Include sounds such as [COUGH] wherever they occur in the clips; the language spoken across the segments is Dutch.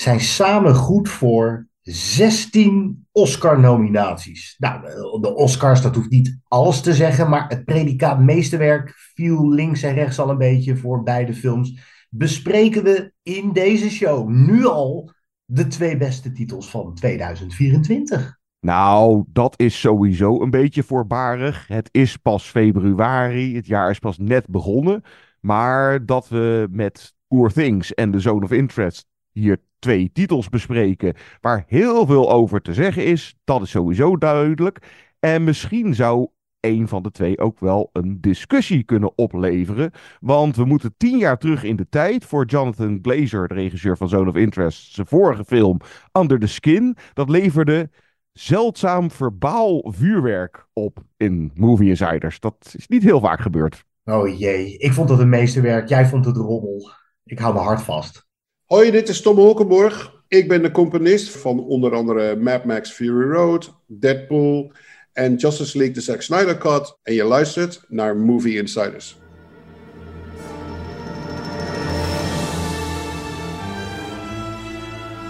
zijn samen goed voor 16 Oscar-nominaties. Nou, de Oscars, dat hoeft niet alles te zeggen, maar het predicaat meesterwerk viel links en rechts al een beetje voor beide films. Bespreken we in deze show nu al de twee beste titels van 2024. Nou, dat is sowieso een beetje voorbarig. Het is pas februari, het jaar is pas net begonnen. Maar dat we met Poor Things en The Zone of Interest hier twee titels bespreken waar heel veel over te zeggen is, dat is sowieso duidelijk. En misschien zou een van de twee ook wel een discussie kunnen opleveren. Want we moeten tien jaar terug in de tijd voor Jonathan Glazer, de regisseur van Zone of Interest, zijn vorige film Under the Skin. Dat leverde zeldzaam verbaal vuurwerk op in Movie Insiders. Dat is niet heel vaak gebeurd. Oh jee, ik vond het een meesterwerk. Jij vond het rommel. Ik hou me hard vast. Hoi, dit is Tom Holkenborg. Ik ben de componist van onder andere Mad Max Fury Road, Deadpool en Justice League The Zack Snyder Cut. En je luistert naar Movie Insiders.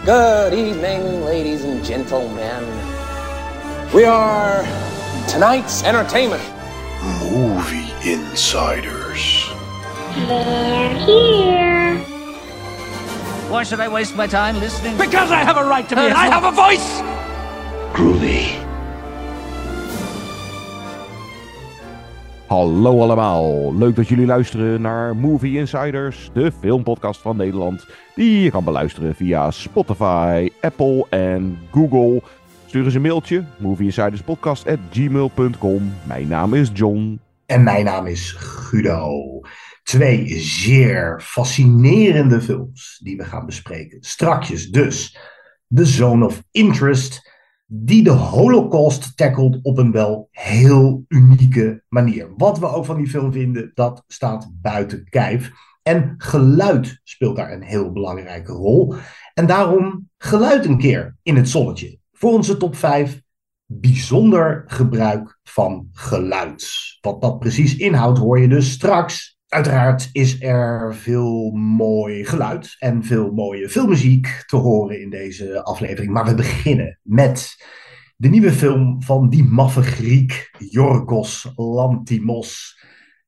Good evening, ladies and gentlemen. We are tonight's entertainment. Movie Insiders. They're here. Why should I waste my time listening? Because I have a right to be, and I have a voice! Groovy. Hallo allemaal, leuk dat jullie luisteren naar Movie Insiders, de filmpodcast van Nederland, die je kan beluisteren via Spotify, Apple en Google. Stuur eens een mailtje, movieinsiderspodcast.gmail.com. Mijn naam is John. En mijn naam is Guido. Twee zeer fascinerende films die we gaan bespreken. Strakjes dus The Zone of Interest, die de Holocaust tackelt op een wel heel unieke manier. Wat we ook van die film vinden, dat staat buiten kijf. En geluid speelt daar een heel belangrijke rol. En daarom geluid een keer in het zonnetje. Voor onze top 5 bijzonder gebruik van geluid. Wat dat precies inhoudt hoor je dus straks. Uiteraard is er veel mooi geluid en veel mooie filmmuziek te horen in deze aflevering. Maar we beginnen met de nieuwe film van die maffe Griek, Yorgos Lantimos.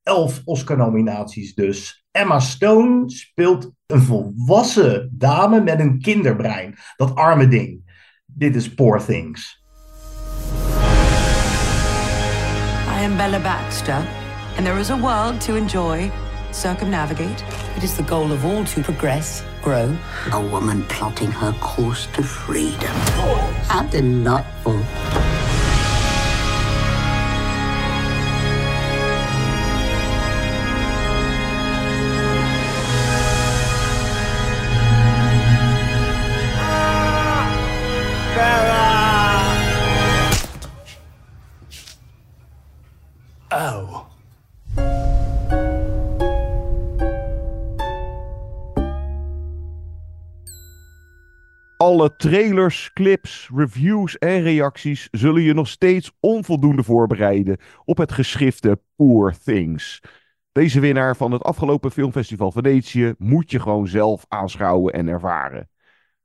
Elf Oscar-nominaties dus. Emma Stone speelt een volwassen dame met een kinderbrein. Dat arme ding. Dit is Poor Things. I am Bella Baxter, and there is a world to enjoy, circumnavigate. It is the goal of all to progress, grow. A woman plotting her course to freedom. How delightful. Alle trailers, clips, reviews en reacties zullen je nog steeds onvoldoende voorbereiden op het geschifte Poor Things. Deze winnaar van het afgelopen filmfestival Venetië moet je gewoon zelf aanschouwen en ervaren.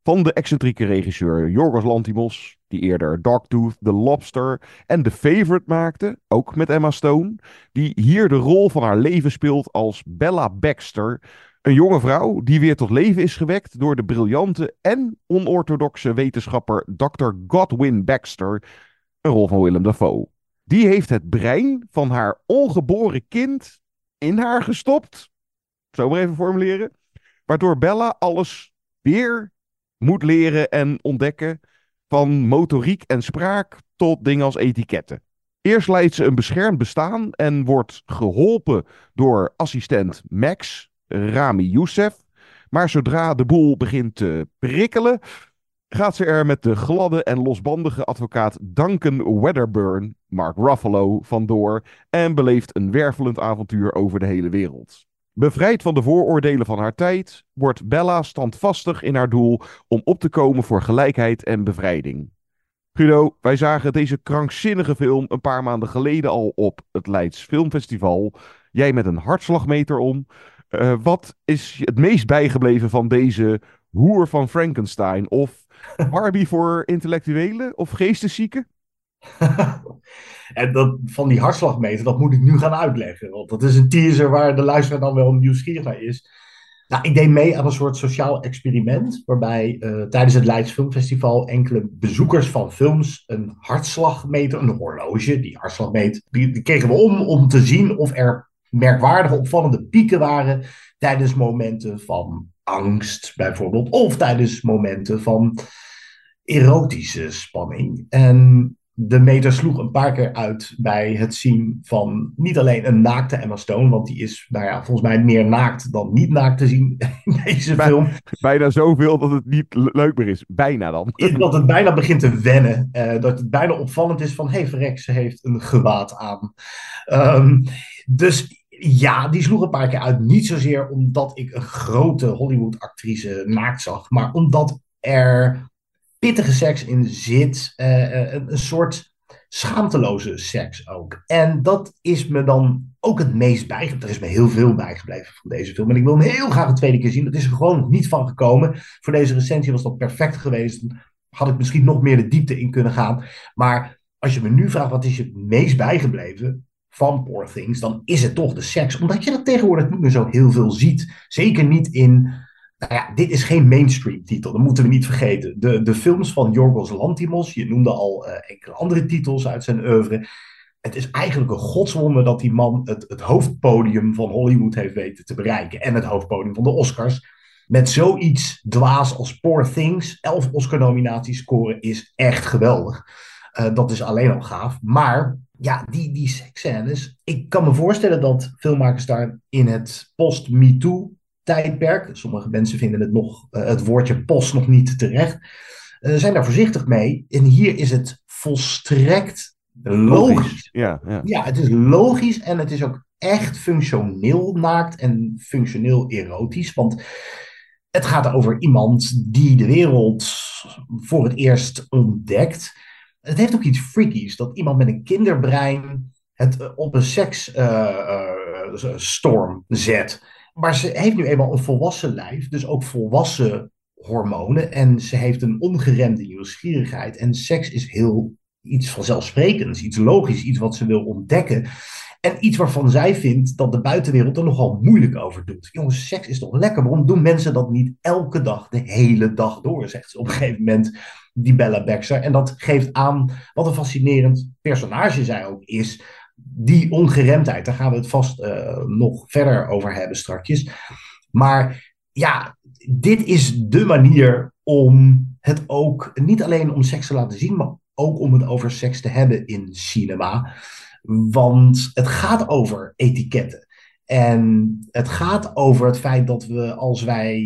Van de excentrieke regisseur Yorgos Lantimos, die eerder Dogtooth, The Lobster en The Favorite maakte, ook met Emma Stone, die hier de rol van haar leven speelt als Bella Baxter, een jonge vrouw die weer tot leven is gewekt door de briljante en onorthodoxe wetenschapper Dr. Godwin Baxter, een rol van Willem Dafoe. Die heeft het brein van haar ongeboren kind in haar gestopt, zo maar even formuleren, waardoor Bella alles weer moet leren en ontdekken. Van motoriek en spraak tot dingen als etiketten. Eerst leidt ze een beschermd bestaan en wordt geholpen door assistent Max, Rami Youssef. Maar zodra de boel begint te prikkelen, gaat ze er met de gladde en losbandige advocaat Duncan Wedderburn, Mark Ruffalo, vandoor en beleeft een wervelend avontuur over de hele wereld. Bevrijd van de vooroordelen van haar tijd, wordt Bella standvastig in haar doel om op te komen voor gelijkheid en bevrijding. Guido, wij zagen deze krankzinnige film een paar maanden geleden al op het Leids Filmfestival. Jij met een hartslagmeter om. Uh, wat is het meest bijgebleven van deze hoer van Frankenstein? Of [LAUGHS] Barbie voor intellectuelen of geesteszieken? [LAUGHS] en dat, van die hartslagmeter, dat moet ik nu gaan uitleggen. Want dat is een teaser waar de luisteraar dan wel nieuwsgierig naar is. Nou, ik deed mee aan een soort sociaal experiment. Waarbij uh, tijdens het Leids Filmfestival enkele bezoekers van films een hartslagmeter, een horloge, die hartslagmeter, die, die kregen we om om te zien of er merkwaardige, opvallende pieken waren tijdens momenten van angst, bijvoorbeeld, of tijdens momenten van erotische spanning. En de meter sloeg een paar keer uit bij het zien van niet alleen een naakte Emma Stone, want die is nou ja, volgens mij meer naakt dan niet naakt te zien [LAUGHS] in deze film. Bijna zoveel dat het niet leuk meer is. Bijna dan. [LAUGHS] Dat het bijna begint te wennen. Uh, dat het bijna opvallend is van, hé hey, verrek, ze heeft een gewaad aan. Um, dus ja, die sloeg een paar keer uit. Niet zozeer omdat ik een grote Hollywood-actrice naakt zag, maar omdat er pittige seks in zit. Uh, een, een, soort schaamteloze seks ook. En dat is me dan ook het meest bijgebleven. Er is me heel veel bijgebleven van deze film. En ik wil hem heel graag een tweede keer zien. Dat is er gewoon niet van gekomen. Voor deze recensie was dat perfect geweest. Had ik misschien nog meer de diepte in kunnen gaan. Maar als je me nu vraagt wat is je het meest bijgebleven van Poor Things, dan is het toch de seks. Omdat je dat tegenwoordig niet meer zo heel veel ziet. Zeker niet in nou ja, dit is geen mainstream titel, dat moeten we niet vergeten. De, de films van Jorgos Lantimos, je noemde al uh, enkele andere titels uit zijn oeuvre. Het is eigenlijk een godswonder dat die man het, het hoofdpodium van Hollywood heeft weten te bereiken. En het hoofdpodium van de Oscars. Met zoiets dwaas als Poor Things, elf Oscar-nominaties scoren, is echt geweldig. Uh, dat is alleen al gaaf. Maar ja, die, die seksscènes. Ik kan me voorstellen dat filmmakers daar in het post-MeToo tijdperk. Sommige mensen vinden het, nog, uh, het woordje post nog niet terecht. Uh, zijn daar voorzichtig mee. En hier is het volstrekt logisch. logisch. Ja, ja. ja, het is logisch en het is ook echt functioneel naakt en functioneel erotisch. Want het gaat over iemand die de wereld voor het eerst ontdekt. Het heeft ook iets freakies dat iemand met een kinderbrein het op een seksstorm uh, zet maar ze heeft nu eenmaal een volwassen lijf, dus ook volwassen hormonen. En ze heeft een ongeremde nieuwsgierigheid. En seks is heel iets vanzelfsprekends, iets logisch, iets wat ze wil ontdekken. En iets waarvan zij vindt dat de buitenwereld er nogal moeilijk over doet. Jongens, seks is toch lekker? Waarom doen mensen dat niet elke dag, de hele dag door? Zegt ze op een gegeven moment, die Bella Baxter. En dat geeft aan wat een fascinerend personage zij ook is die ongeremdheid, daar gaan we het vast uh, nog verder over hebben strakjes. Maar ja, dit is de manier om het ook niet alleen om seks te laten zien, maar ook om het over seks te hebben in cinema. Want het gaat over etiketten. En het gaat over het feit dat we als wij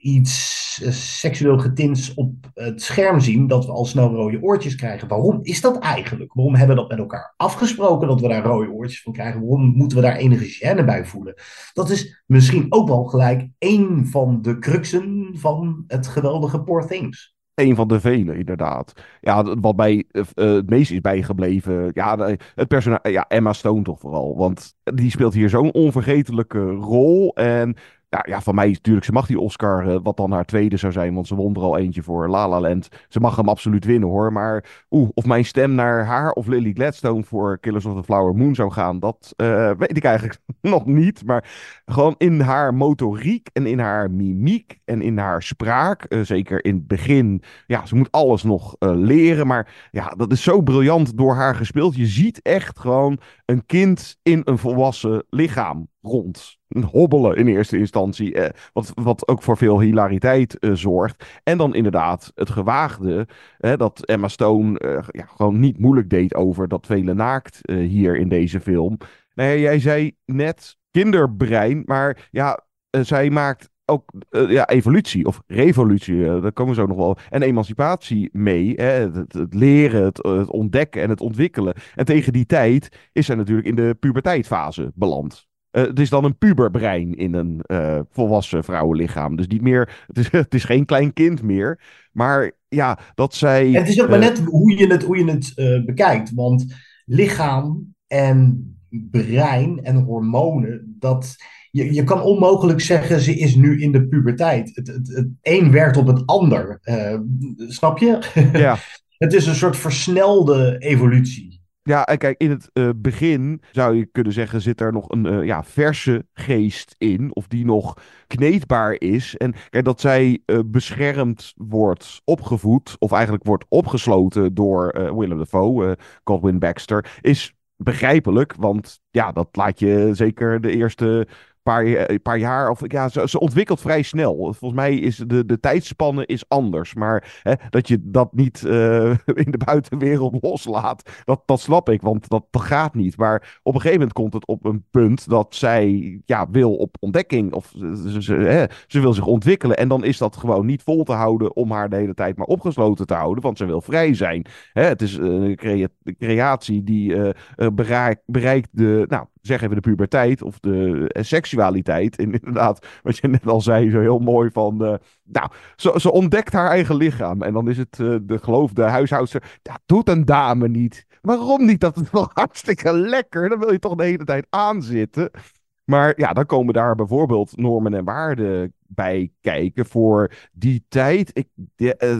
iets eh, seksueel getint op het scherm zien, dat we al snel rode oortjes krijgen. Waarom is dat eigenlijk? Waarom hebben we dat met elkaar afgesproken dat we daar rode oortjes van krijgen? Waarom moeten we daar enige gêne bij voelen? Dat is misschien ook wel gelijk één van de cruxen van het geweldige Poor Things. Een van de vele, inderdaad. Ja, wat mij uh, het meest is bijgebleven. Ja, het personage. Ja, Emma Stone toch vooral. Want die speelt hier zo'n onvergetelijke rol. En nou ja, van mij natuurlijk, ze mag die Oscar, uh, wat dan haar tweede zou zijn, want ze won er al eentje voor La La Land. Ze mag hem absoluut winnen hoor, maar oeh, of mijn stem naar haar of Lily Gladstone voor Killers of the Flower Moon zou gaan, dat uh, weet ik eigenlijk [LAUGHS] nog niet. Maar gewoon in haar motoriek en in haar mimiek en in haar spraak, uh, zeker in het begin, ja, ze moet alles nog leren, maar ja, dat is zo briljant door haar gespeeld. Je ziet echt gewoon een kind in een volwassen lichaam rond hobbelen in eerste instantie. Eh, wat, wat ook voor veel hilariteit eh, zorgt. En dan inderdaad het gewaagde. Eh, dat Emma Stone eh, ja, gewoon niet moeilijk deed over dat vele naakt eh, hier in deze film. Ja, jij zei net kinderbrein. Maar ja, zij maakt ook eh, ja, evolutie of revolutie, daar komen we zo nog wel. En emancipatie mee. Hè? Het, het, leren, het, het, ontdekken en het ontwikkelen. En tegen die tijd is zij natuurlijk in de puberteitfase beland. Uh, het is dan een puberbrein in een volwassen vrouwenlichaam. Dus niet meer, het is, [LAUGHS] het is geen klein kind meer. Maar ja, dat zij. En het is ook maar net hoe je het, hoe je het bekijkt. Want lichaam en brein en hormonen, dat je, je kan onmogelijk zeggen ze is nu in de puberteit. Het, het, het een werkt op het ander. Uh, snap je? [LAUGHS] Ja. het is een soort versnelde evolutie. Ja, en kijk, in het uh, begin zou je kunnen zeggen, zit er nog een uh, ja, verse geest in, of die nog kneedbaar is. En kijk, dat zij uh, beschermd wordt, opgevoed, of eigenlijk wordt opgesloten door Willem Dafoe, Godwin Baxter, is begrijpelijk, want ja, dat laat je zeker de eerste paar, eh, paar jaar. Of, ja, ze, ontwikkelt vrij snel. Volgens mij is de, de tijdspanne is anders. Maar hè, dat je dat niet uh, [LAUGHS] in de buitenwereld [LAUGHS] loslaat, dat, dat snap ik. Want dat, gaat niet. Maar op een gegeven moment komt het op een punt dat zij ja, wil op ontdekking. Of ze, ze, hè, ze wil zich ontwikkelen. En dan is dat gewoon niet vol te houden om haar de hele tijd maar opgesloten te houden. Want ze wil vrij zijn. Hè, het is een crea creatie die bereikt, bereikt de, nou, zeg even de puberteit of de seksualiteit seksualiteit. En [LAUGHS] inderdaad, wat je net al zei, zo heel mooi van. Uh, nou, ze, ze ontdekt haar eigen lichaam. En dan is het uh, de geloofde huishoudster. Dat doet een dame niet. Waarom niet? Dat is [LAUGHS] wel hartstikke lekker. Dan wil je toch de hele tijd aanzitten. Maar ja, dan komen daar bijvoorbeeld normen en waarden bij kijken voor die tijd. Ik,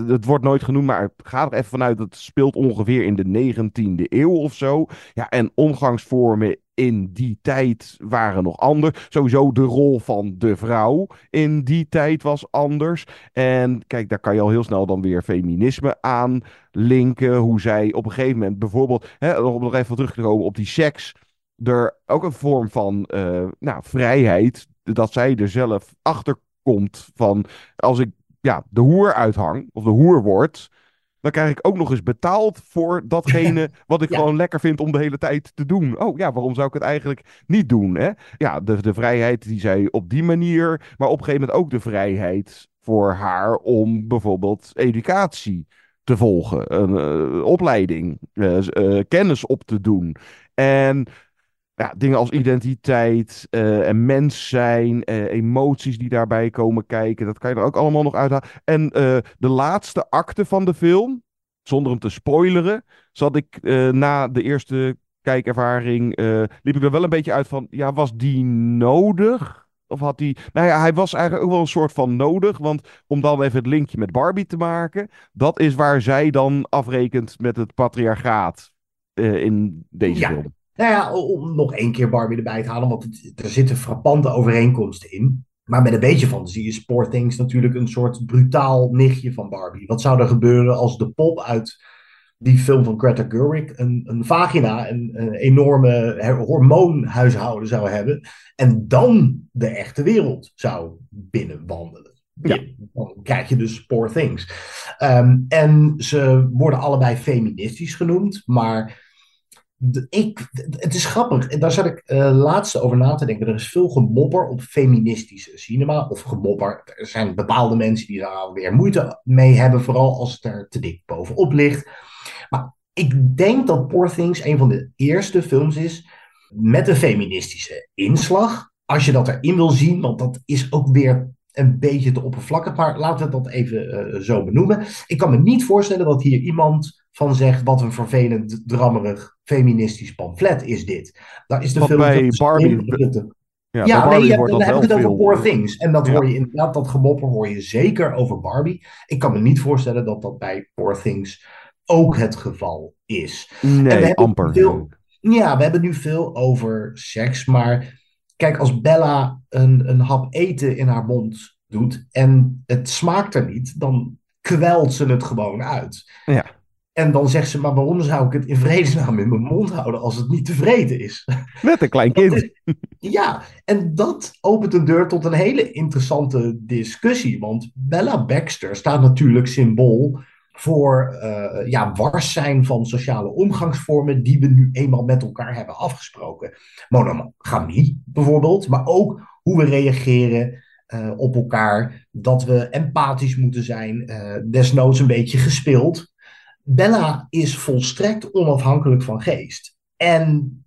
het wordt nooit genoemd, maar ga er even vanuit dat het speelt ongeveer in de 19e eeuw of zo. Ja, en omgangsvormen in die tijd waren nog anders. Sowieso de rol van de vrouw in die tijd was anders. En kijk, daar kan je al heel snel dan weer feminisme aan linken. Hoe zij op een gegeven moment bijvoorbeeld, hè, om nog even terug te komen op die seks, er ook een vorm van uh, nou, vrijheid, dat zij er zelf achter komt van als ik ja, de hoer uithang of de hoer word, dan krijg ik ook nog eens betaald voor datgene [LAUGHS] wat ik gewoon lekker vind om de hele tijd te doen. Oh ja, waarom zou ik het eigenlijk niet doen? Hè? Ja, de, de vrijheid die zij op die manier, maar op een gegeven moment ook de vrijheid voor haar om bijvoorbeeld educatie te volgen, een uh, opleiding, uh, uh, kennis op te doen. En ja, dingen als identiteit uh, en mens zijn, uh, emoties die daarbij komen kijken. Dat kan je er ook allemaal nog uithalen. En uh, de laatste acte van de film, zonder hem te spoileren, zat ik na de eerste kijkervaring, liep ik er wel een beetje uit van, ja, was die nodig? Of had hij. Nou ja, hij was eigenlijk ook wel een soort van nodig. Want om dan even het linkje met Barbie te maken. Dat is waar zij dan afrekent met het patriarchaat. in deze ja. film. Nou ja, om nog één keer Barbie erbij te halen, want het, er zitten frappante overeenkomsten in. Maar met een beetje fantasie is Poor Things natuurlijk een soort brutaal nichtje van Barbie. Wat zou er gebeuren als de pop uit die film van Greta Gerwig een, een vagina, een, een enorme hormoonhuishouden zou hebben. En dan de echte wereld zou binnenwandelen. Ja. Dan krijg je dus Poor Things. Um, en ze worden allebei feministisch genoemd, maar ik, het is grappig. Daar zat ik uh, laatst over na te denken. Er is veel gemopper op feministische cinema. Of gemopper. Er zijn bepaalde mensen die daar weer moeite mee hebben. Vooral als het er te dik bovenop ligt. Maar ik denk dat Poor Things een van de eerste films is. Met een feministische inslag. Als je dat erin wil zien. Want dat is ook weer een beetje te oppervlakkig. Maar laten we dat even uh, zo benoemen. Ik kan me niet voorstellen dat hier iemand van zegt: wat een vervelend, drammerig, feministisch pamflet is dit. Daar is de Wat film. bij Barbie. Ja, ja nee, dan heb ik het over Poor Things. En dat ja. hoor je inderdaad, dat gemopper hoor je zeker over Barbie. Ik kan me niet voorstellen dat dat bij Poor Things ook het geval is. Nee, amper. Veel, ja, we hebben nu veel over seks, maar kijk, als Bella een, een hap eten in haar mond doet en het smaakt er niet, dan kwelt ze het gewoon uit. Ja. En dan zegt ze, maar waarom zou ik het in vredesnaam in mijn mond houden als het niet tevreden is? [LAUGHS] Net een klein kind. [LAUGHS] Is, ja, en dat opent een deur tot een hele interessante discussie. Want Bella Baxter staat natuurlijk symbool voor uh, ja, wars zijn van sociale omgangsvormen die we nu eenmaal met elkaar hebben afgesproken. Monogamie bijvoorbeeld, maar ook hoe we reageren uh, op elkaar. Dat we empathisch moeten zijn. Uh, desnoods een beetje gespeeld. Bella is volstrekt onafhankelijk van geest. En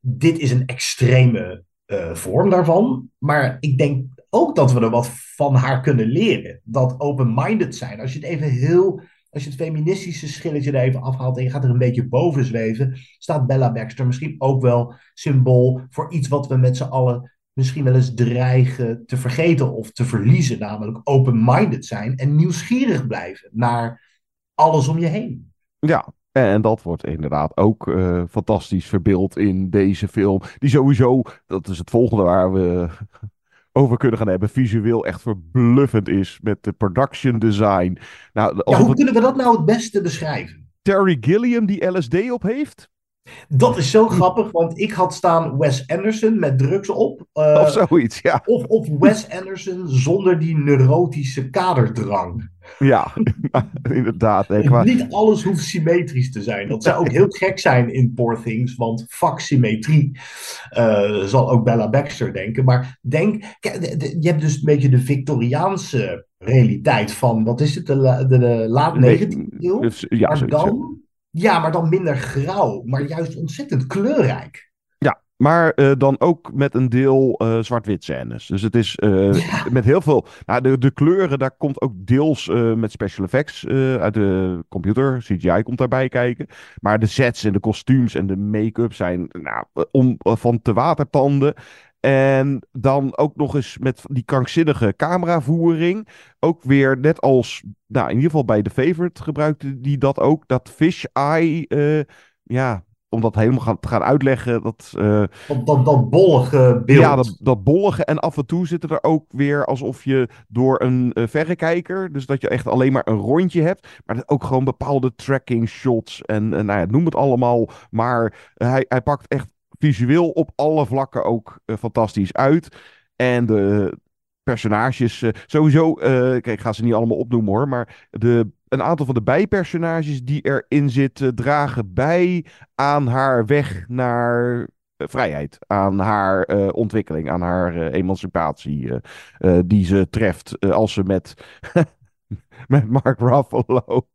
dit is een extreme uh, vorm daarvan. Maar ik denk ook dat we er wat van haar kunnen leren. Dat open-minded zijn. Als je het even heel. Als je het feministische schilletje er even afhaalt en je gaat er een beetje boven zweven, staat Bella Baxter misschien ook wel symbool voor iets wat we met z'n allen misschien wel eens dreigen te vergeten of te verliezen. Namelijk open-minded zijn en nieuwsgierig blijven naar alles om je heen. Ja, en dat wordt inderdaad ook uh, fantastisch verbeeld in deze film. Die sowieso, dat is het volgende waar we [LAUGHS] over kunnen gaan hebben, visueel echt verbluffend is met de production design. Nou, ja, hoe kunnen we dat nou het beste beschrijven? Terry Gilliam die LSD op heeft? Dat is zo grappig, want ik had staan Wes Anderson met drugs op. Uh, of zoiets, ja. Of, of Wes Anderson zonder die neurotische kaderdrang. Ja, [LAUGHS] inderdaad. Niet alles hoeft symmetrisch te zijn. Dat zou ook heel gek zijn in Poor Things, want fuck symmetrie uh, zal ook Bella Baxter denken. Maar denk, je hebt dus een beetje de Victoriaanse realiteit van, wat is het, de, de, de laat 19e eeuw? Dus, ja, maar dan ja, maar dan minder grauw, maar juist ontzettend kleurrijk. Ja, maar uh, dan ook met een deel uh, zwart-wit scènes. Dus het is uh, ja. met heel veel. Nou, de, de kleuren, daar komt ook deels met special effects uit de computer. CGI komt daarbij kijken. Maar de sets en de kostuums en de make-up zijn nou, om, van te watertanden. En dan ook nog eens met die krankzinnige cameravoering. Ook weer net als, nou in ieder geval bij The Favorite gebruikte die dat ook. Dat fish eye, uh, ja, om dat helemaal gaan, te gaan uitleggen. Dat, uh, dat, dat, dat, bollige beeld. Ja, dat, dat bollige. En af en toe zitten er ook weer alsof je door een uh, verrekijker. Dus dat je echt alleen maar een rondje hebt. Maar ook gewoon bepaalde tracking shots. En nou ja, noem het allemaal. Maar hij, hij pakt echt visueel op alle vlakken ook uh, fantastisch uit. En de personages, uh, sowieso, uh, kijk, ik ga ze niet allemaal opnoemen hoor, maar de, een aantal van de bijpersonages die erin zitten, dragen bij aan haar weg naar vrijheid, aan haar ontwikkeling, aan haar emancipatie die ze treft als ze met, [LAUGHS] met Mark Ruffalo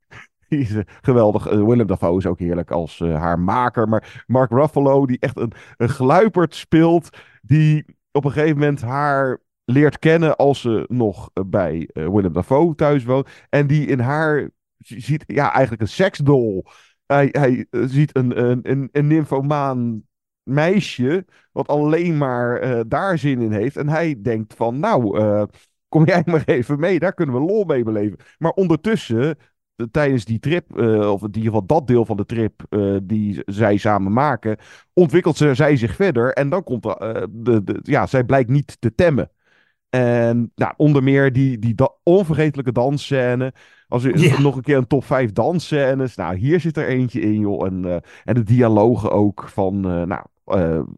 geweldig. Uh, Willem Dafoe is ook heerlijk als uh, haar maker. Maar Mark Ruffalo, die echt een, een gluiperd speelt. Die op een gegeven moment haar leert kennen als ze nog bij Willem Dafoe thuis woont. En die in haar ziet ja, eigenlijk een seksdol. Hij, hij ziet een, een, een, een meisje. Wat alleen maar daar zin in heeft. En hij denkt van nou kom jij [LAUGHS] maar even mee, daar kunnen we lol mee beleven. Maar ondertussen tijdens die trip, uh, of in ieder geval dat deel van de trip uh, die zij samen maken, ontwikkelt ze, zij zich verder. En dan komt er, uh, de, de, ja, zij blijkt niet te temmen. En nou, onder meer die, die da onvergetelijke dansscène. Als u ja. nog een keer een top 5 dansscènes. Nou, hier zit er eentje in, joh. En, en de dialogen ook van nou,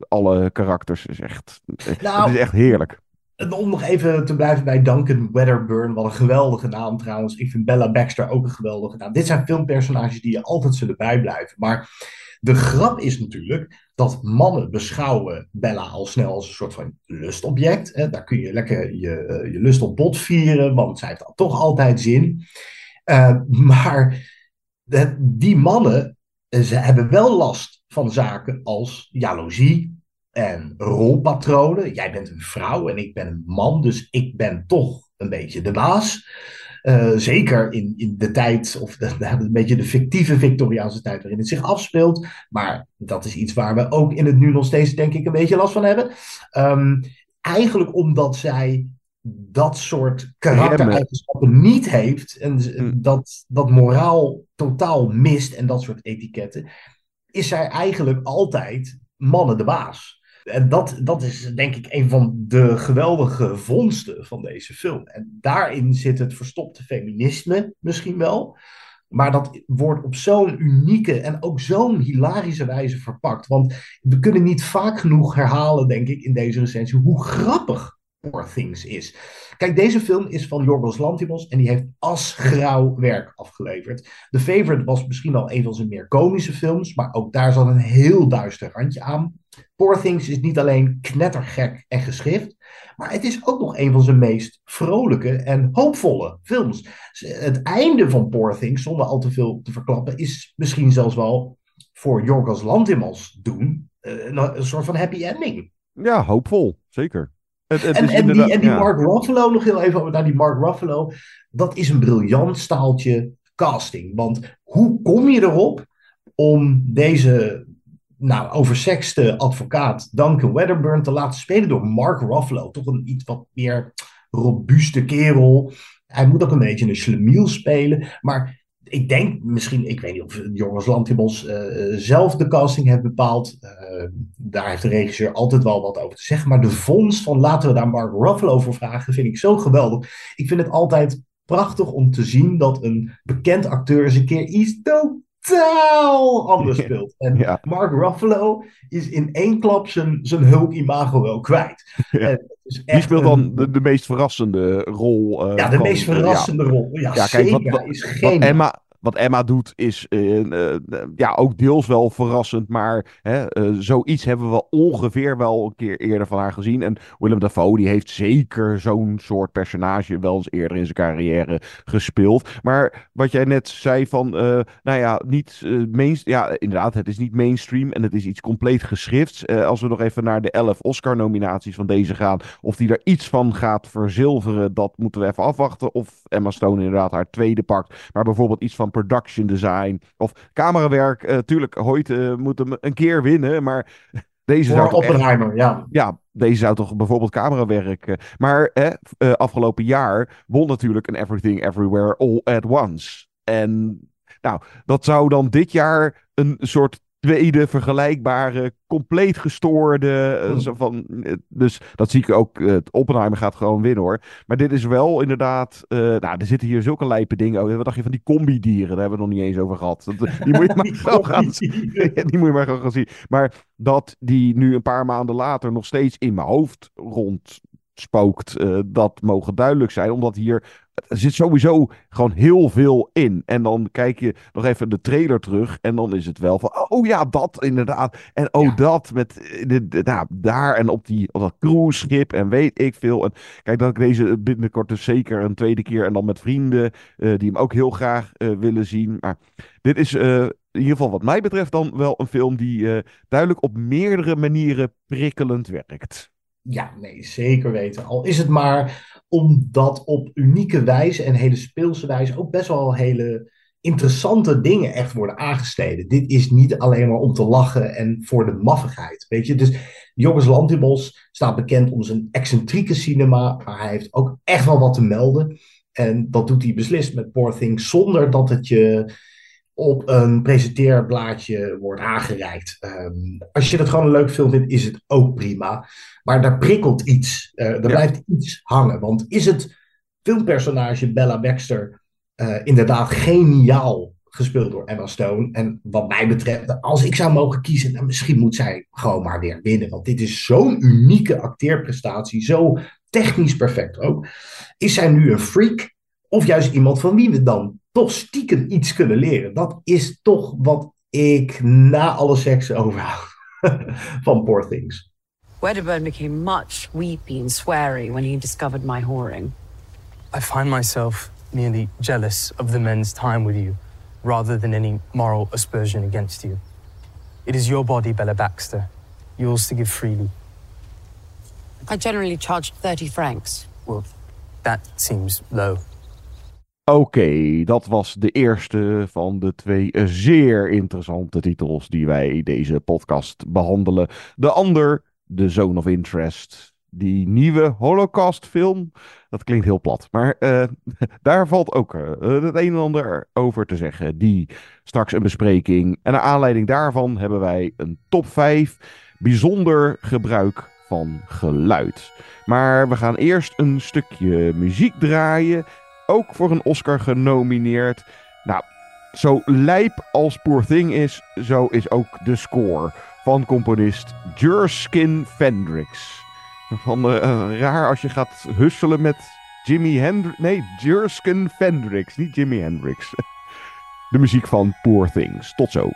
alle karakters. Is echt, nou, het is echt heerlijk om nog even te blijven bij Duncan Weatherburn, wat een geweldige naam trouwens. Ik vind Bella Baxter ook een geweldige naam. Dit zijn filmpersonages die je altijd zullen bijblijven. Maar de grap is natuurlijk dat mannen beschouwen Bella al snel als een soort van lustobject. Daar kun je lekker je, eh, je lust op bot vieren, want zij heeft toch altijd zin. Uh, maar die mannen, eh, ze hebben wel last van zaken als jaloezie, en rolpatronen. Jij bent een vrouw en ik ben een man, dus ik ben toch een beetje de baas. Uh, zeker in, in de tijd, of [LAUGHS] de, een beetje de fictieve Victoriaanse tijd waarin het zich afspeelt. Maar dat is iets waar we ook in het nu nog steeds, denk ik, een beetje last van hebben. Um, eigenlijk omdat zij dat soort karaktereigenschappen niet heeft. En hm. dat, dat moraal totaal mist en dat soort etiketten. Is zij eigenlijk altijd mannen de baas en dat, dat is denk ik een van de geweldige vondsten van deze film. En daarin zit het verstopte feminisme misschien wel. Maar dat wordt op zo'n unieke en ook zo'n hilarische wijze verpakt. Want we kunnen niet vaak genoeg herhalen, denk ik, in deze recensie, hoe grappig Poor Things is. Kijk, deze film is van Jorgos Lantimos en die heeft asgrauw werk afgeleverd. The Favorite was misschien al een van zijn meer komische films, maar ook daar zat een heel duister randje aan. Poor Things is niet alleen knettergek en geschrift, maar het is ook nog een van zijn meest vrolijke en hoopvolle films. Het einde van Poor Things, zonder al te veel te verklappen, is misschien zelfs wel voor Jorgos Lantimos doen eh, een soort van happy ending. Ja, hoopvol, zeker. Het, het en, en, die, en die Mark Ruffalo, nog heel even naar die Mark Ruffalo. Dat is een briljant staaltje casting. Want hoe kom je erop om deze nou, oversexte advocaat Duncan Wedderburn te laten spelen door Mark Ruffalo? Toch een iets wat meer robuuste kerel. Hij moet ook een beetje een schlemiel spelen. Maar ik denk misschien, ik weet niet of Joris Lantibos uh, zelf de casting heeft bepaald. Uh, daar heeft de regisseur altijd wel wat over te zeggen. Maar de vondst van laten we daar Mark Ruffalo voor vragen, vind ik zo geweldig. Ik vind het altijd prachtig om te zien dat een bekend acteur eens een keer iets totaal anders speelt. En Mark Ruffalo is in één klap zijn, zijn Hulk-imago wel kwijt. Ja. Die speelt dan de, de meest verrassende rol. Uh, ja, de meest verrassende rol. Ja, ja kijk, wat, wat, is geen. Emma, wat Emma doet is uh, ja, ook deels wel verrassend. Maar hè, zoiets hebben we ongeveer wel een keer eerder van haar gezien. En Willem Dafoe die heeft zeker zo'n soort personage wel eens eerder in zijn carrière gespeeld. Maar wat jij net zei van, nou ja, niet mainstream. Ja, inderdaad, het is niet mainstream en het is iets compleet geschrifts. als we nog even naar de elf Oscar-nominaties van deze gaan. Of die er iets van gaat verzilveren, dat moeten we even afwachten. Of Emma Stone inderdaad haar tweede pakt. Maar bijvoorbeeld iets van production design of camerawerk. Uh, tuurlijk, Hoyt uh, moet hem een keer winnen, maar [LAUGHS] deze zou toch Oppenheimer, ja. Ja, deze zou toch bijvoorbeeld camerawerk... Uh, maar afgelopen jaar won natuurlijk een Everything Everywhere All at Once. En nou, dat zou dan dit jaar een soort tweede vergelijkbare, compleet gestoorde. Eh, hmm. zo van, eh, dus dat zie ik ook. Uh, Oppenheimer gaat gewoon winnen hoor. Maar dit is wel inderdaad. nou, er zitten hier zulke lijpe dingen. Oh, wat dacht je van die combi-dieren? Daar hebben we het nog niet eens over gehad. Dat, die moet je [LAUGHS] maar gewoon gaan zien. [LAUGHS] die moet je maar gewoon gaan zien. Maar dat die nu een paar maanden later nog steeds in mijn hoofd rond spookt, dat mogen duidelijk zijn. Omdat hier er zit sowieso gewoon heel veel in. En dan kijk je nog even de trailer terug. En dan is het wel van, oh ja, dat inderdaad. En oh, dat met de, nou, daar en op, die, op dat cruiseschip en weet ik veel. En kijk, dat ik deze binnenkort dus zeker een tweede keer. En dan met vrienden uh, die hem ook heel graag uh, willen zien. Maar dit is uh, in ieder geval wat mij betreft dan wel een film die duidelijk op meerdere manieren prikkelend werkt. Ja, nee, zeker weten. Al is het maar omdat op unieke wijze en hele speelse wijze ook best wel hele interessante dingen echt worden aangesneden. Dit is niet alleen maar om te lachen en voor de maffigheid. Weet je, dus Joris Lantibos staat bekend om zijn excentrieke cinema, maar hij heeft ook echt wel wat te melden. En dat doet hij beslist met Poor Things zonder dat het je op een presenteerblaadje wordt aangereikt. Um, als je het gewoon een leuk film vindt, is het ook prima. Maar daar prikkelt iets. Uh, er blijft iets hangen. Want is het filmpersonage Bella Baxter uh, inderdaad geniaal gespeeld door Emma Stone? En wat mij betreft, als ik zou mogen kiezen, dan misschien moet zij gewoon maar weer winnen. Want dit is zo'n unieke acteerprestatie. Zo technisch perfect ook. Is zij nu een freak? Of juist iemand van wie we dan toch stiekem iets kunnen leren. Dat is toch wat ik na alle seks overhoud [LAUGHS] van Poor Things. Wedderburn became much weepy and sweary when he discovered my whoring. I find myself merely jealous of the men's time with you, rather than any moral aspersion against you. It is your body, Bella Baxter, yours to give freely. I generally charged 30 francs. Well, that seems low. Oké, dat was de eerste van de twee zeer interessante titels die wij deze podcast behandelen. De ander, The Zone of Interest. Die nieuwe Holocaust-film. Dat klinkt heel plat, maar uh, [LAUGHS] daar valt ook uh, het een en ander over te zeggen. Die straks een bespreking. En naar aanleiding daarvan hebben wij een top 5 bijzonder gebruik van geluid. Maar we gaan eerst een stukje muziek draaien ook voor een Oscar genomineerd. Nou, zo lijp als Poor Thing is, zo is ook de score van componist Jurskin Fendrix. Van uh, raar als je gaat husselen met Jimi Hendrix. Nee, Jurskin Fendrix, niet Jimi Hendrix. [LAUGHS] De muziek van Poor Things. Tot zo.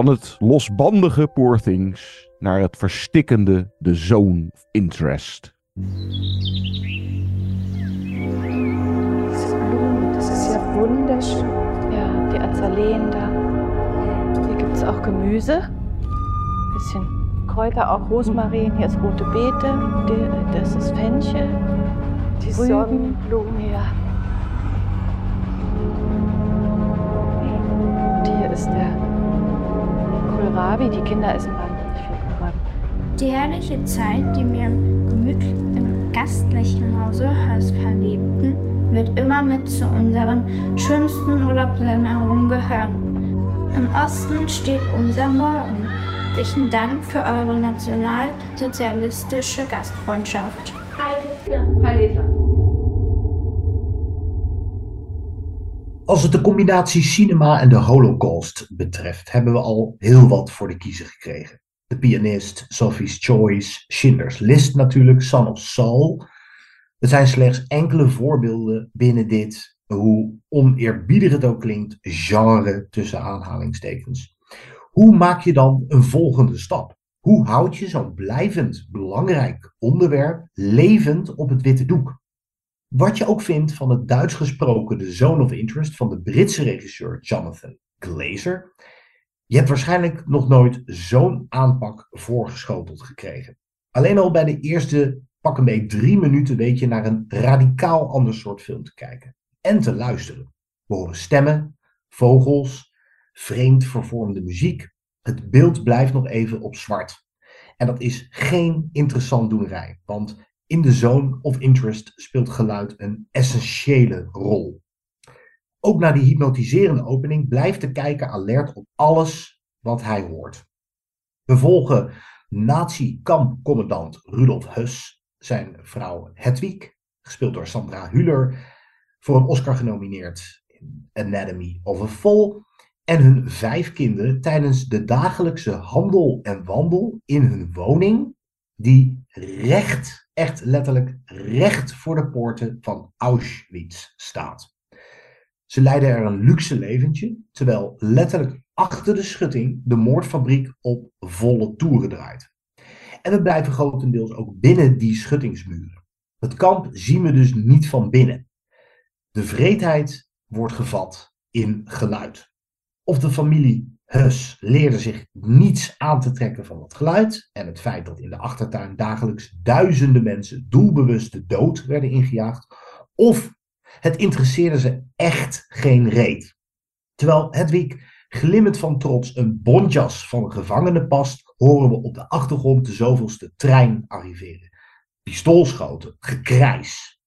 Van het losbandige Poor Things naar het verstikkende The Zone of Interest. Das ist ja wunderschön. Ja, die Azaleen da. Hier gibt es auch Gemüse. Bisschen Kräuter, auch Rosmarin. Hier ist rote Beete. Die- Das ist Fenchel. Die Sonnenblumen. Ja. Und hier ist der Kohlrabi. Die Kinder essen wahnsinnig viel Kohlrabi. Die herrliche Zeit, die wir im gemütlichen, im gastlichen Hause Hörs verlebten, wird immer mit zu unseren schönsten Urlaubserinnerungen gehören. Im Osten steht unser Morgen. Herzlichen Dank für eure nationalsozialistische Gastfreundschaft. Als het de combinatie cinema en de Holocaust betreft, hebben we al heel wat voor de kiezer gekregen. De pianist, Sophie's Choice, Schindler's List natuurlijk, Son of Saul. Zijn slechts enkele voorbeelden binnen dit, hoe oneerbiedig het ook klinkt, genre tussen aanhalingstekens. Hoe maak je dan een volgende stap? Hoe houd je zo'n blijvend belangrijk onderwerp levend op het witte doek? Wat je ook vindt van het Duits gesproken The Zone of Interest van de Britse regisseur Jonathan Glazer. Je hebt waarschijnlijk nog nooit zo'n aanpak voorgeschoteld gekregen. Alleen al bij de eerste pak een beetje drie minuten weet je naar een radicaal ander soort film te kijken. En te luisteren. We horen stemmen, vogels, vreemd vervormde muziek. Het beeld blijft nog even op zwart. En dat is geen interessant doenerij, want in de zone of interest speelt geluid een essentiële rol. Ook na die hypnotiserende opening blijft de kijker alert op alles wat hij hoort. We volgen nazi-kampcommandant Rudolf Höss, zijn vrouw Hedwig, gespeeld door Sandra Hüller, voor een Oscar genomineerd in Anatomy of a Fall, en hun vijf kinderen tijdens de dagelijkse handel en wandel in hun woning, die recht, echt letterlijk recht voor de poorten van Auschwitz staat. Ze leiden er een luxe leventje, terwijl letterlijk achter de schutting de moordfabriek op volle toeren draait. En we blijven grotendeels ook binnen die schuttingsmuren. Het kamp zien we dus niet van binnen. De vreedheid wordt gevat in geluid. Of de familie Hus leerde zich niets aan te trekken van het geluid en het feit dat in de achtertuin dagelijks duizenden mensen doelbewust de dood werden ingejaagd, of het interesseerde ze echt geen reet. Terwijl Hedwig glimmend van trots een bontjas van een gevangene past, horen we op de achtergrond de zoveelste trein arriveren. Pistoolschoten, gekrijs.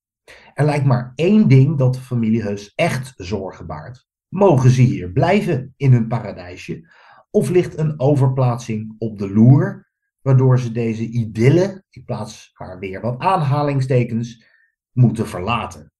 Er lijkt maar één ding dat de familie Hus echt zorgen baart. Mogen ze hier blijven in hun paradijsje? Of ligt een overplaatsing op de loer, waardoor ze deze idylle, ik plaats haar weer wat aanhalingstekens, moeten verlaten?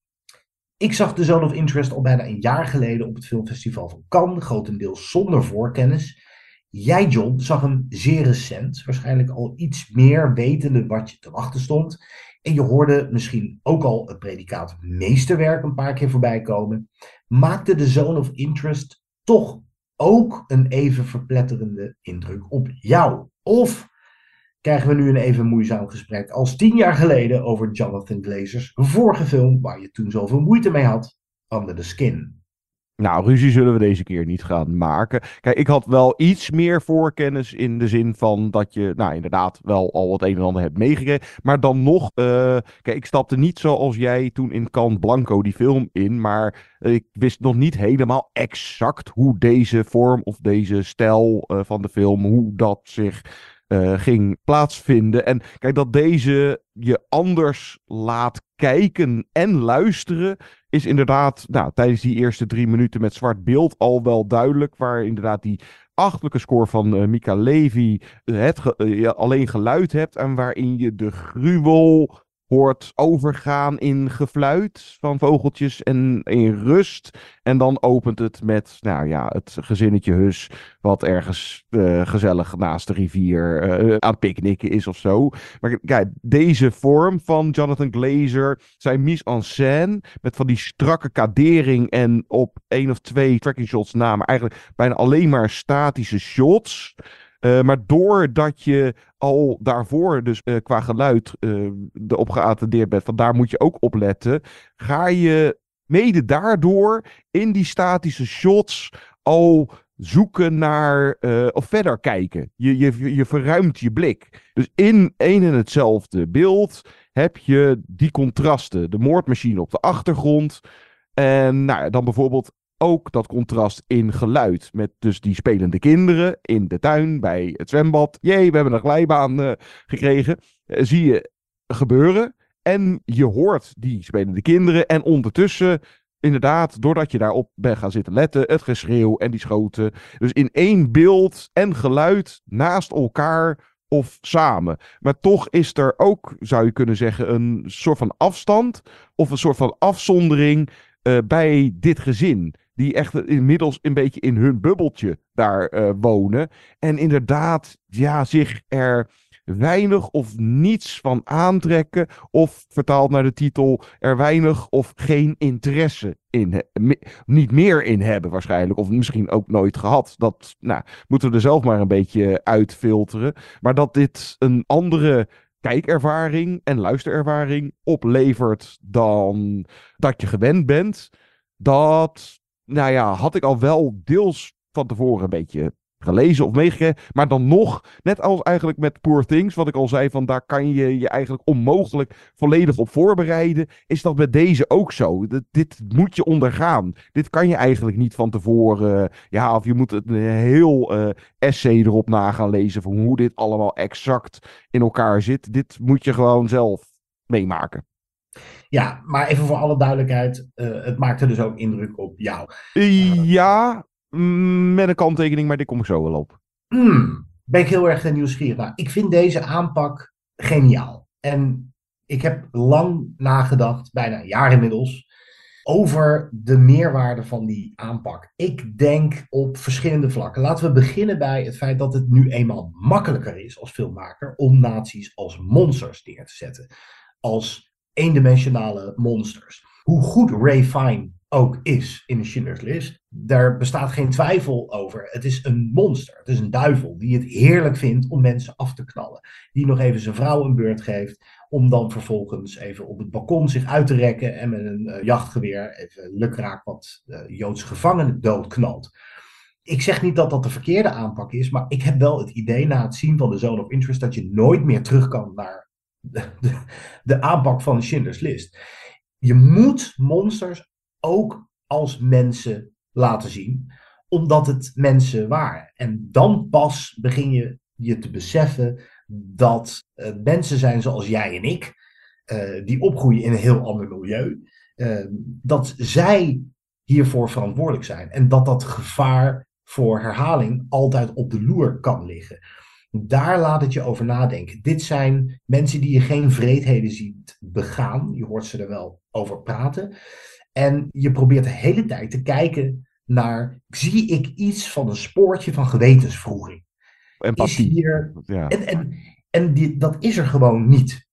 Ik zag de Zone of Interest al bijna een jaar geleden op het filmfestival van Cannes, grotendeels zonder voorkennis. Jij, John, zag hem zeer recent, waarschijnlijk al iets meer wetende wat je te wachten stond. En je hoorde misschien ook al het predicaat meesterwerk een paar keer voorbij komen. Maakte de Zone of Interest toch ook een even verpletterende indruk op jou? Of krijgen we nu een even moeizaam gesprek als tien jaar geleden over Jonathan Glazer's vorige film, waar je toen zoveel moeite mee had, Under the Skin? Nou, ruzie zullen we deze keer niet gaan maken. Kijk, ik had wel iets meer voorkennis in de zin van dat je, nou inderdaad, wel al wat een en ander hebt meegekregen. Maar dan nog, eh, kijk, ik stapte niet zoals jij toen in Can Blanco die film in. Maar ik wist nog niet helemaal exact hoe deze vorm of deze stijl eh, van de film, hoe dat zich eh, ging plaatsvinden. En kijk, dat deze je anders laat kijken en luisteren, is inderdaad nou, tijdens die eerste drie minuten met zwart beeld al wel duidelijk. Waar inderdaad die achtelijke score van eh, Mika Levy het ge- eh, alleen geluid hebt. En waarin je de gruwel hoort overgaan in gefluit van vogeltjes en in rust. En dan opent het met, nou ja, het gezinnetje Hus, wat ergens uh, gezellig naast de rivier uh, aan het picknicken is of zo. Maar kijk, deze vorm van Jonathan Glazer, zijn mise en scène, met van die strakke kadering en op één of twee tracking shots na, maar eigenlijk bijna alleen maar statische shots. Uh, maar doordat je al daarvoor, dus uh, qua geluid, uh, erop geattendeerd bent, van daar moet je ook op letten, ga je mede daardoor in die statische shots al zoeken naar of verder kijken. Je, je, je verruimt je blik. Dus in één en hetzelfde beeld heb je die contrasten. De moordmachine op de achtergrond. En nou, dan bijvoorbeeld ook dat contrast in geluid. Met dus die spelende kinderen in de tuin bij het zwembad. Jee, we hebben een glijbaan uh, gekregen. Uh, zie je gebeuren. En je hoort die spelende kinderen. En ondertussen, inderdaad, doordat je daarop bent gaan zitten letten, het geschreeuw en die schoten. Dus in één beeld en geluid naast elkaar of samen. Maar toch is er ook, zou je kunnen zeggen, een soort van afstand of een soort van afzondering uh, bij dit gezin die echt inmiddels een beetje in hun bubbeltje daar uh, wonen. En inderdaad, ja, zich er weinig of niets van aantrekken. Of vertaald naar de titel, er weinig of geen interesse in. Niet meer in hebben waarschijnlijk. Of misschien ook nooit gehad. Dat nou, moeten we er zelf maar een beetje uitfilteren. Maar dat dit een andere kijkervaring en luisterervaring oplevert dan dat je gewend bent. Dat nou ja, had ik al wel deels van tevoren een beetje gelezen of meegekregen. Maar dan nog, net als eigenlijk met Poor Things, wat ik al zei, van daar kan je je eigenlijk onmogelijk volledig op voorbereiden. Is dat met deze ook zo? dit, dit moet je ondergaan. Dit kan je eigenlijk niet van tevoren. ja, of je moet een heel uh, essay erop na gaan lezen van hoe dit allemaal exact in elkaar zit. Dit moet je gewoon zelf meemaken. Ja, maar even voor alle duidelijkheid, uh, het maakte dus ook indruk op jou. ja, met een kanttekening, maar die kom ik zo wel op. Mm, ben ik heel erg nieuwsgierig. Ik vind deze aanpak geniaal. En ik heb lang nagedacht, bijna een jaar inmiddels, over de meerwaarde van die aanpak. Ik denk op verschillende vlakken. Laten we beginnen bij het feit dat het nu eenmaal makkelijker is als filmmaker om nazi's als monsters neer te zetten. Als eendimensionale monsters. Hoe goed Ray Fine ook is in de Schindler's List, daar bestaat geen twijfel over. Het is een monster, het is een duivel die het heerlijk vindt om mensen af te knallen. Die nog even zijn vrouw een beurt geeft, om dan vervolgens even op het balkon zich uit te rekken en met een uh, jachtgeweer even lukraak wat uh, Joodse gevangenen doodknalt. Ik zeg niet dat dat de verkeerde aanpak is, maar ik heb wel het idee na het zien van de Zone of Interest dat je nooit meer terug kan naar de, de, aanpak van Schindler's List. Je moet monsters ook als mensen laten zien, omdat het mensen waren. En dan pas begin je je te beseffen dat uh, mensen zijn zoals jij en ik, uh, die opgroeien in een heel ander milieu, uh, dat zij hiervoor verantwoordelijk zijn. En dat dat gevaar voor herhaling altijd op de loer kan liggen. Daar laat het je over nadenken. Dit zijn mensen die je geen vreedheden ziet begaan. Je hoort ze er wel over praten. En je probeert de hele tijd te kijken naar, zie ik iets van een spoortje van gewetensvroeging? Empathie. Hier, ja. En, en, en die, dat is er gewoon niet.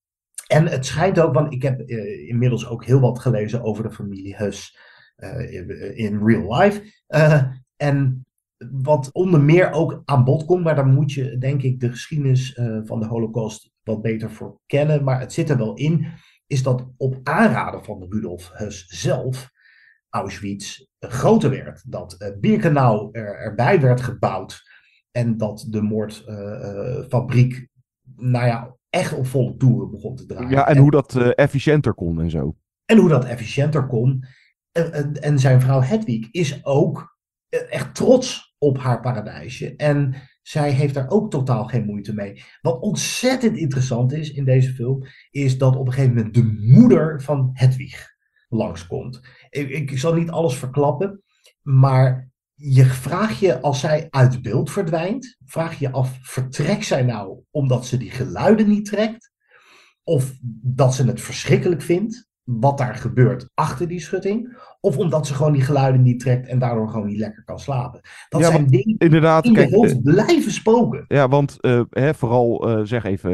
En het schijnt ook, want ik heb uh, inmiddels ook heel wat gelezen over de familie Hus uh, in, real life. Uh, en wat onder meer ook aan bod komt, maar daar moet je denk ik de geschiedenis van de Holocaust wat beter voor kennen. Maar het zit er wel in, is dat op aanraden van Rudolf Hus zelf Auschwitz groter werd. Dat Birkenau er, erbij werd gebouwd en dat de moordfabriek, nou ja, echt op volle toeren begon te draaien. Ja, en, en hoe dat efficiënter kon en zo. En hoe dat efficiënter kon. En, en, en zijn vrouw Hedwig is ook echt trots op haar paradijsje. En zij heeft daar ook totaal geen moeite mee. Wat ontzettend interessant is in deze film, is dat op een gegeven moment de moeder van Hedwig langskomt. Ik, ik zal niet alles verklappen, maar je vraagt je, als zij uit beeld verdwijnt, vraag je af, vertrekt zij nou omdat ze die geluiden niet trekt? of dat ze het verschrikkelijk vindt wat daar gebeurt achter die schutting. Of omdat ze gewoon die geluiden niet trekt en daardoor gewoon niet lekker kan slapen. Dat Ja, zijn dingen inderdaad, die in kijk, hoofd eh, blijven spoken. Ja, want eh, hè, vooral eh, zeg even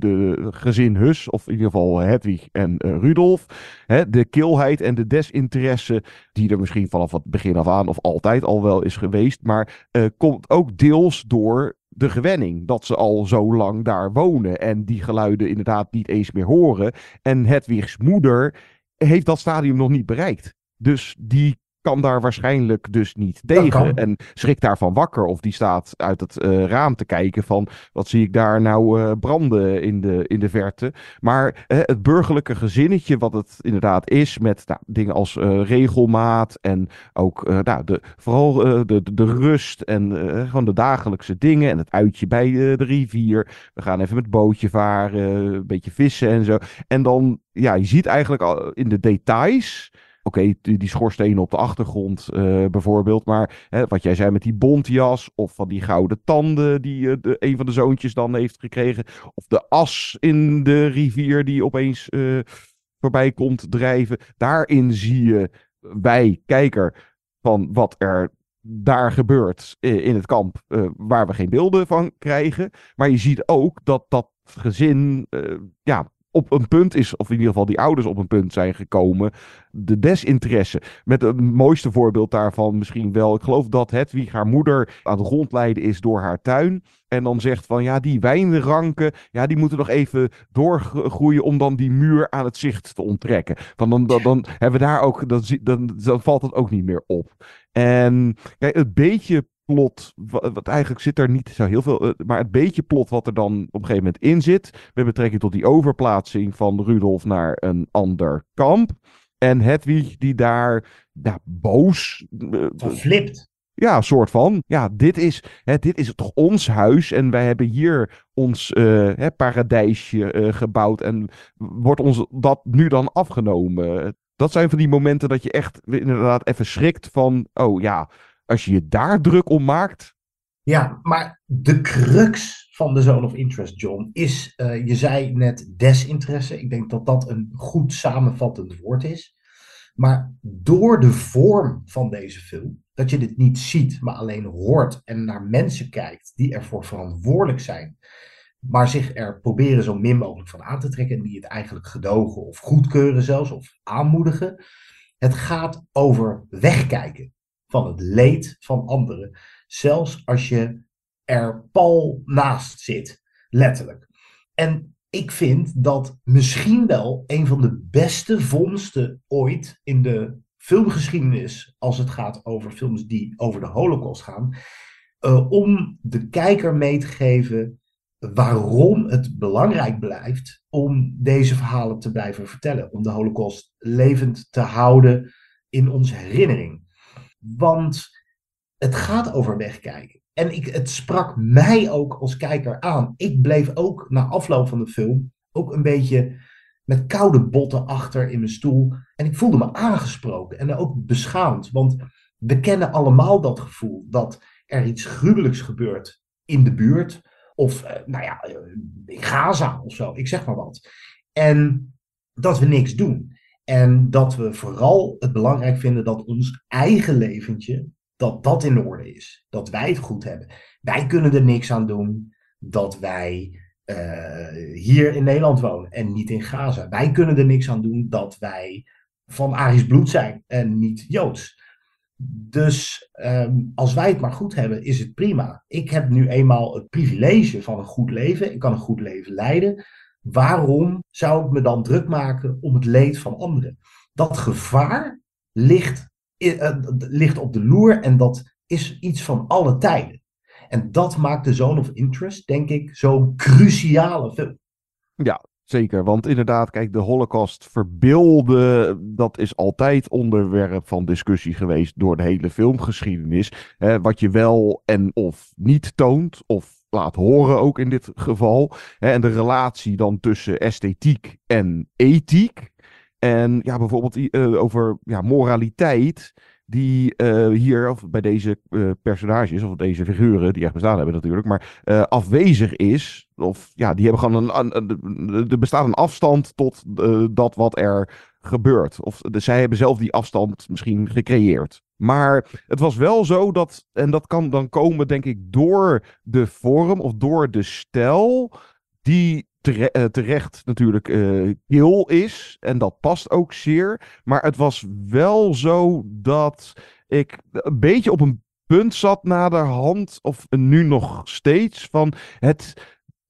de gezin Hus, of in ieder geval Hedwig en Rudolf. Hè, de kilheid en de desinteresse, die er misschien vanaf het begin af aan of altijd al wel is geweest, maar komt ook deels door de gewenning. Dat ze al zo lang daar wonen en die geluiden inderdaad niet eens meer horen. En Hedwigs moeder heeft dat stadium nog niet bereikt. Dus die kan daar waarschijnlijk dus niet tegen. En schrikt daarvan wakker. Of die staat uit het eh, raam te kijken van... wat zie ik daar nou eh, branden in de, in de verte. Maar eh, het burgerlijke gezinnetje wat het inderdaad is... met nou, dingen als regelmaat en ook nou, de, vooral de, de, de rust... en gewoon de dagelijkse dingen en het uitje bij de rivier. We gaan even met bootje varen, een beetje vissen en zo. En dan, ja, je ziet eigenlijk al in de details... Oké, die, die op de achtergrond eh, bijvoorbeeld. Maar hè, wat jij zei met die bontjas. Of van die gouden tanden die eh, de, een van de zoontjes dan heeft gekregen. Of de as in de rivier die opeens eh, voorbij komt drijven. Daarin zie je bij kijker van wat er daar gebeurt in het kamp. waar we geen beelden van krijgen. Maar je ziet ook dat dat gezin ja, op een punt is, of in ieder geval die ouders op een punt zijn gekomen, de desinteresse. Met het mooiste voorbeeld daarvan misschien wel, ik geloof dat Hedwig haar moeder aan het rondleiden is door haar tuin. En dan zegt van, ja, die wijnranken, ja, die moeten nog even doorgroeien om dan die muur aan het zicht te onttrekken. Van dan, dan, dan hebben we daar ook, dan, dan, dan valt het ook niet meer op. En kijk, het beetje plot, wa- wat eigenlijk zit er niet zo heel veel, eh, maar het beetje plot wat er dan op een gegeven moment in zit, met betrekking tot die overplaatsing van Rudolf naar een ander kamp. En Hedwig die daar ja, boos... eh, Flipt. ja, een soort van. Ja, dit is, hè, dit is toch ons huis. En wij hebben hier ons eh, hè, paradijsje gebouwd. En wordt ons dat nu dan afgenomen? Dat zijn van die momenten dat je echt inderdaad even schrikt van... Oh ja, als je je daar druk om maakt... Ja, maar de crux van de Zone of Interest, John, is, eh, je zei net desinteresse. Ik denk dat dat een goed samenvattend woord is. Maar door de vorm van deze film, dat je dit niet ziet, maar alleen hoort en naar mensen kijkt die ervoor verantwoordelijk zijn, maar zich er proberen zo min mogelijk van aan te trekken en die het eigenlijk gedogen of goedkeuren zelfs of aanmoedigen. Het gaat over wegkijken van het leed van anderen, zelfs als je er pal naast zit, letterlijk. En ik vind dat misschien wel een van de beste vondsten ooit in de filmgeschiedenis, als het gaat over films die over de Holocaust gaan, eh, om de kijker mee te geven waarom het belangrijk blijft om deze verhalen te blijven vertellen, om de Holocaust levend te houden in onze herinnering. Want het gaat over wegkijken. En ik, het sprak mij ook als kijker aan. Ik bleef ook na afloop van de film ook een beetje met koude botten achter in mijn stoel. En ik voelde me aangesproken en ook beschaamd. Want we kennen allemaal dat gevoel dat er iets gruwelijks gebeurt in de buurt. Of, eh, nou ja, eh, in Gaza of zo, ik zeg maar wat. En dat we niks doen. En dat we vooral het belangrijk vinden dat ons eigen leventje, dat dat in orde is. Dat wij het goed hebben. Wij kunnen er niks aan doen dat wij eh, hier in Nederland wonen en niet in Gaza. Wij kunnen er niks aan doen dat wij van Arisch bloed zijn en niet Joods. Dus ehm, als wij het maar goed hebben, is het prima. Ik heb nu eenmaal het privilege van een goed leven. Ik kan een goed leven leiden. Waarom zou ik me dan druk maken om het leed van anderen? Dat gevaar ligt, eh, ligt op de loer en dat is iets van alle tijden. En dat maakt de Zone of Interest, denk ik, zo'n cruciale film. Ja, zeker. Want inderdaad, kijk, de Holocaust verbeelden, dat is altijd onderwerp van discussie geweest door de hele filmgeschiedenis. Wat je wel en of niet toont, of laat horen ook in dit geval. Hè, en de relatie dan tussen esthetiek en ethiek. En ja, bijvoorbeeld eh, over ja, moraliteit. die eh, hier, of bij deze eh, personages, of deze figuren, die echt bestaan hebben natuurlijk, maar afwezig is. Of ja, die hebben gewoon een, een, er bestaat een afstand tot dat wat er gebeurt. Of de, zij hebben zelf die afstand misschien gecreëerd. Maar het was wel zo dat, en dat kan dan komen, denk ik, door de vorm of door de stijl, die eh, terecht natuurlijk eh kil is. En dat past ook zeer. Maar het was wel zo dat ik een beetje op een punt zat naderhand, of nu nog steeds, van het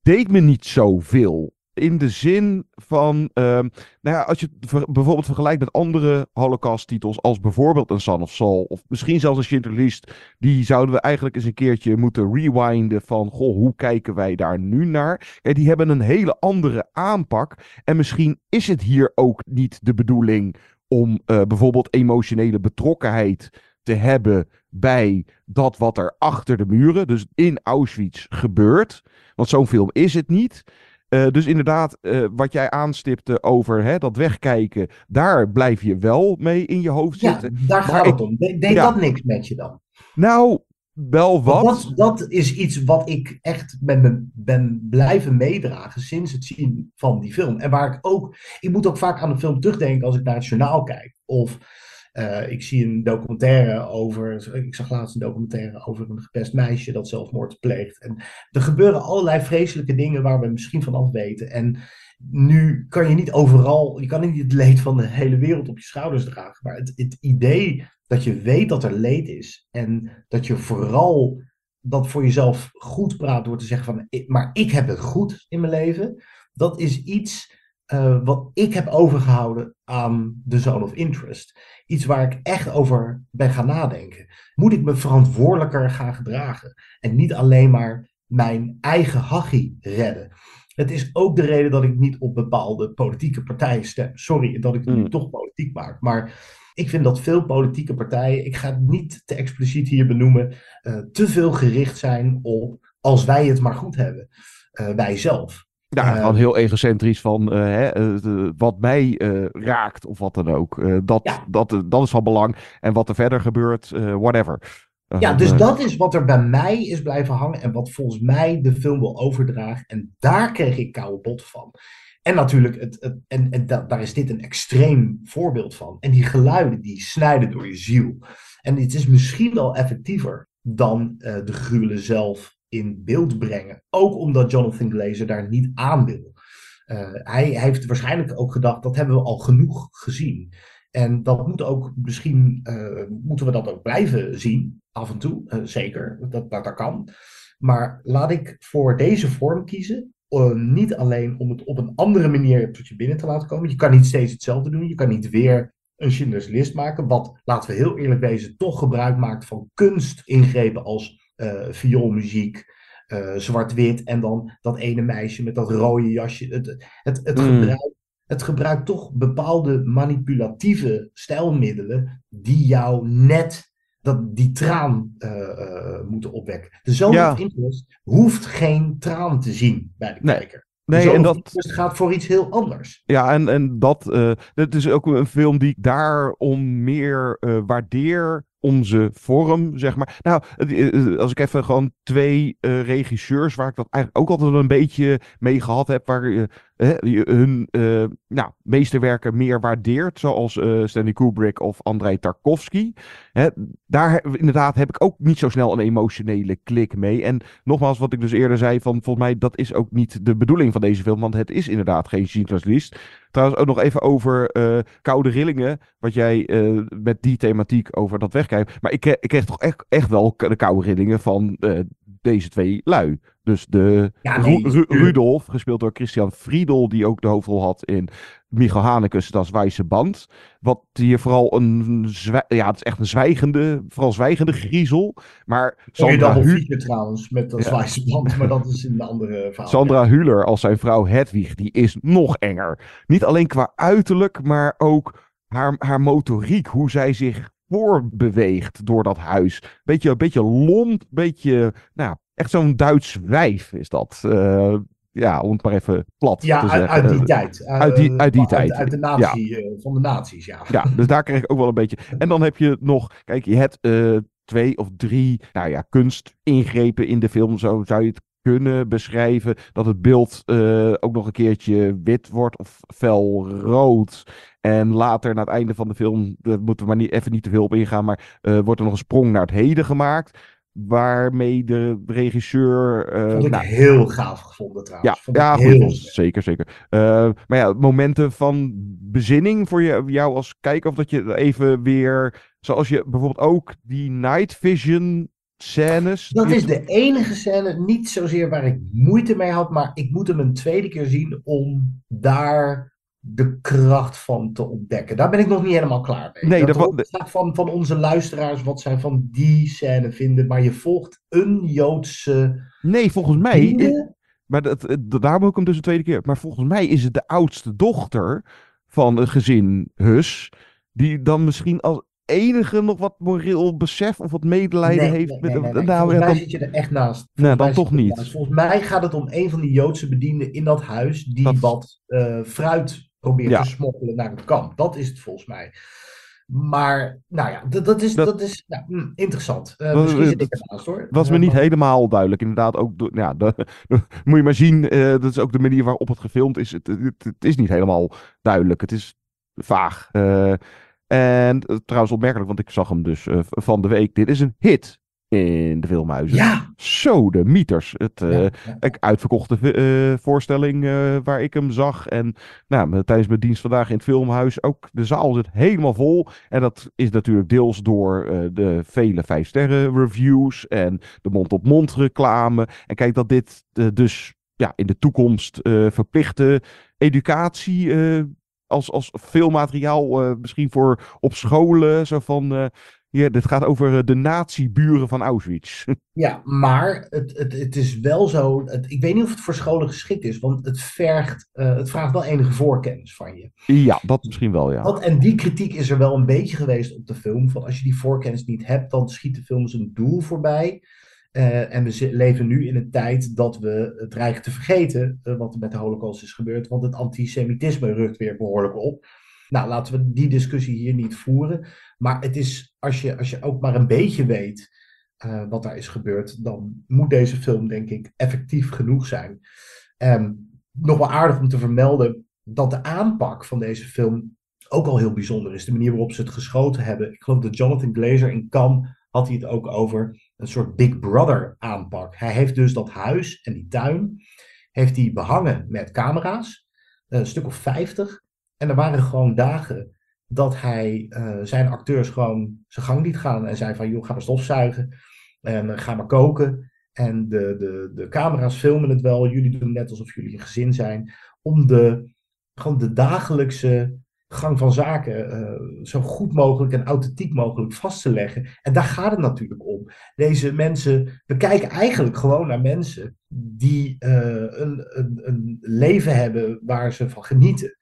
deed me niet zoveel. In de zin van, ehm, nou ja, als je het bijvoorbeeld vergelijkt met andere Holocaust-titels, als bijvoorbeeld een Son of Saul, of misschien zelfs een List, die zouden we eigenlijk eens een keertje moeten rewinden van, goh, hoe kijken wij daar nu naar? Kijk, die hebben een hele andere aanpak. En misschien is het hier ook niet de bedoeling om eh, bijvoorbeeld emotionele betrokkenheid te hebben bij dat wat er achter de muren, dus in Auschwitz, gebeurt. Want zo'n film is het niet. Eh, dus inderdaad, eh, wat jij aanstipte over hè, dat wegkijken, daar blijf je wel mee in je hoofd Ja, zitten. daar gaat ik- het om. De- Deed ja. dat niks met je dan? Nou, wel wat. Dat, dat is iets wat ik echt ben, ben, ben blijven meedragen sinds het zien van die film. En waar ik ook, ik moet ook vaak aan de film terugdenken als ik naar het journaal kijk. Of eh, ik zie een documentaire over, ik zag laatst een documentaire over een gepest meisje dat zelfmoord pleegt. En er gebeuren allerlei vreselijke dingen waar we misschien van af weten. En nu kan je niet overal, je kan niet het leed van de hele wereld op je schouders dragen. Maar het, het idee dat je weet dat er leed is en dat je vooral dat voor jezelf goed praat door te zeggen van, "Ik- maar ik heb het goed in mijn leven. Dat is iets eh, wat ik heb overgehouden aan de zone of interest. Iets waar ik echt over ben gaan nadenken. Moet ik me verantwoordelijker gaan gedragen en niet alleen maar mijn eigen hachie redden? Het is ook de reden dat ik niet op bepaalde politieke partijen stem. Sorry dat ik het nu toch politiek maak, maar ik vind dat veel politieke partijen, ik ga het niet te expliciet hier benoemen, eh, te veel gericht zijn op als wij het maar goed hebben. eh, wij zelf. Ja, Eh, gewoon heel egocentrisch van eh, hè, eh, wat mij eh, raakt of wat dan ook. Dat, dat, dat is van belang. En wat er verder gebeurt, whatever. Ja, Eh, dus dat is wat er bij mij is blijven hangen en wat volgens mij de film wil overdragen. En daar kreeg ik koude bot van. En natuurlijk, het, het, en, en da- daar is dit een extreem voorbeeld van. En die geluiden, die snijden door je ziel. En het is misschien wel effectiever dan de gruwelen zelf in beeld brengen. Ook omdat Jonathan Glazer daar niet aan wil. Eh, hij heeft waarschijnlijk ook gedacht, dat hebben we al genoeg gezien. En dat moet ook, misschien eh, moeten we dat ook blijven zien, af en toe, eh, zeker, dat, dat, kan. Maar laat ik voor deze vorm kiezen, niet alleen om het op een andere manier tot je binnen te laten komen. Je kan niet steeds hetzelfde doen, je kan niet weer een Schindler's List maken, wat, laten we heel eerlijk wezen, toch gebruik maakt van kunstingrepen als vioolmuziek, eh, zwart-wit en dan dat ene meisje met dat rode jasje. Het, het, het, Mm. gebruikt, het gebruikt toch bepaalde manipulatieve stijlmiddelen die jou net dat, die traan eh, eh, moeten opwekken. De Ja. Interest hoeft geen traan te zien bij de kijker. Nee, en dat- Interest gaat voor iets heel anders. Ja, en, en dat, het is ook een film die ik daarom meer eh, waardeer om zijn vorm, zeg maar. Nou, het- eh, als ik even gewoon twee regisseurs waar ik dat eigenlijk ook altijd een beetje mee gehad heb, waar hun eh, nou, meesterwerken meer waardeert, zoals eh, Stanley Kubrick of Andrei Tarkovsky. Hè, daar inderdaad heb ik ook niet zo snel een emotionele klik mee. En nogmaals, wat ik dus eerder zei, van volgens mij dat is ook niet de bedoeling van deze film, want het is inderdaad geen Schindler's List. Trouwens, ook nog even over eh, koude rillingen, wat jij met die thematiek over dat wegkijkt. Maar ik, ik kreeg toch echt, echt wel de koude rillingen van deze twee lui. Dus de Ja, Ru- nee, Ru- tuurlijk. Rudolf, gespeeld door Christian Friedel, die ook de hoofdrol had in Michael Hanekes, Dat is Wijze Band. Wat hier vooral een, ja, het is echt een zwijgende, vooral zwijgende griezel. Maar Sandra Sandra, double Hu- feature trouwens, met dat Ja. Band, maar dat is een andere verhaal. Sandra Hüller als zijn vrouw Hedwig, die is nog enger. Niet alleen qua uiterlijk, maar ook haar, haar motoriek, hoe zij zich voorbeweegt door dat huis. Beetje, beetje lomp, beetje, nou, echt zo'n Duits wijf is dat. Eh, ja, om het maar even plat Ja, te uit, zeggen. uit die tijd. Uit die, uit die uit, tijd. Uit de natie, eh, van de naties, ja. Ja, dus daar kreeg ik ook wel een beetje. En dan heb je nog, kijk, je hebt eh, twee of drie, nou ja, kunstingrepen in de film, zo zou je het kunnen beschrijven. Dat het beeld eh, ook nog een keertje wit wordt of fel rood. En later, naar het einde van de film, daar moeten we maar niet, even niet te veel op ingaan, maar eh, wordt er nog een sprong naar het heden gemaakt. Waarmee de regisseur. eh, Vond ik nou, heel gaaf gevonden trouwens. ja, Vond ik ja heel goed, zeker, zeker. Maar ja, momenten van bezinning voor je, jou als kijker, of dat je even weer, zoals je bijvoorbeeld ook die night vision scènes. Dat is de enige scène, niet zozeer waar ik moeite mee had, maar ik moet hem een tweede keer zien om daar de kracht van te ontdekken. Daar ben ik nog niet helemaal klaar mee. Nee, dat dat van, van onze luisteraars wat zij van die scène vinden, maar je volgt een Joodse. Nee, volgens mij. Maar dat, dat, daarom ook hem dus een tweede keer. Maar volgens mij is het de oudste dochter van het gezin Hus. Die dan misschien als enige nog wat moreel besef of wat medelijden Nee, heeft. nee, met, nee, nee, nee. Nou, Volgens ja, mij dan, zit je er echt naast. Volgens dan mij toch niet. naast. Volgens mij gaat het om een van die Joodse bedienden in dat huis die wat eh, fruit probeert Ja. te smokkelen naar het kamp. Dat is het volgens mij. Maar, nou ja, dat, dat is, Dat- dat is nou, hm, interessant. Dat- misschien zit ik ernaast hoor. was me Eh, niet maar- helemaal duidelijk. Inderdaad, ook. Ja, de, [LAUGHS] moet je maar zien. dat is ook de manier waarop het gefilmd is. Het, het, het is niet helemaal duidelijk. Het is vaag. En eh, trouwens opmerkelijk, want ik zag hem dus eh, van de week. Dit is een hit in de filmhuizen. Ja. Zo, de mieters. Het, eh, Ja, ja. ik- uitverkochte voorstelling waar ik hem zag. En nou, tijdens mijn dienst vandaag in het filmhuis ook. De zaal zit helemaal vol. En dat is natuurlijk deels door de vele vijf sterren reviews. En de mond-op-mond reclame. En kijk dat dit dus ja, in de toekomst verplichte educatie... als, als filmmateriaal eh, misschien voor op scholen. Zo van, eh, ja, dit gaat over eh, de nazi-buren van Auschwitz. [LAUGHS] Ja, maar het, het, het is wel zo. Het, ik weet niet of het voor scholen geschikt is, want het, vergt, het vraagt wel enige voorkennis van je. ja, dat misschien wel, ja. En die kritiek is er wel een beetje geweest op de film. Van als je die voorkennis niet hebt, dan schiet de film zijn doel voorbij. Eh, en we leven nu in een tijd dat we dreigen te vergeten eh, wat er met de Holocaust is gebeurd. Want het antisemitisme rukt weer behoorlijk op. Nou, laten we die discussie hier niet voeren. Maar het is, als je, als je ook maar een beetje weet eh, wat daar is gebeurd, dan moet deze film, denk ik, effectief genoeg zijn. En nog wel aardig om te vermelden dat de aanpak van deze film ook al heel bijzonder is. De manier waarop ze het geschoten hebben. Ik geloof dat Jonathan Glazer in Cannes had hij het ook over een soort Big Brother aanpak. Hij heeft dus dat huis en die tuin heeft hij behangen met camera's, een stuk of vijftig. En er waren gewoon dagen dat hij eh, zijn acteurs gewoon zijn gang liet gaan en zei van joh, ga maar stofzuigen en eh, ga maar koken. En de, de, de camera's filmen het wel, jullie doen net alsof jullie een gezin zijn, om de, gewoon de dagelijkse gang van zaken eh, zo goed mogelijk en authentiek mogelijk vast te leggen. En daar gaat het natuurlijk om. Deze mensen, we kijken eigenlijk gewoon naar mensen die eh, een, een, een leven hebben waar ze van genieten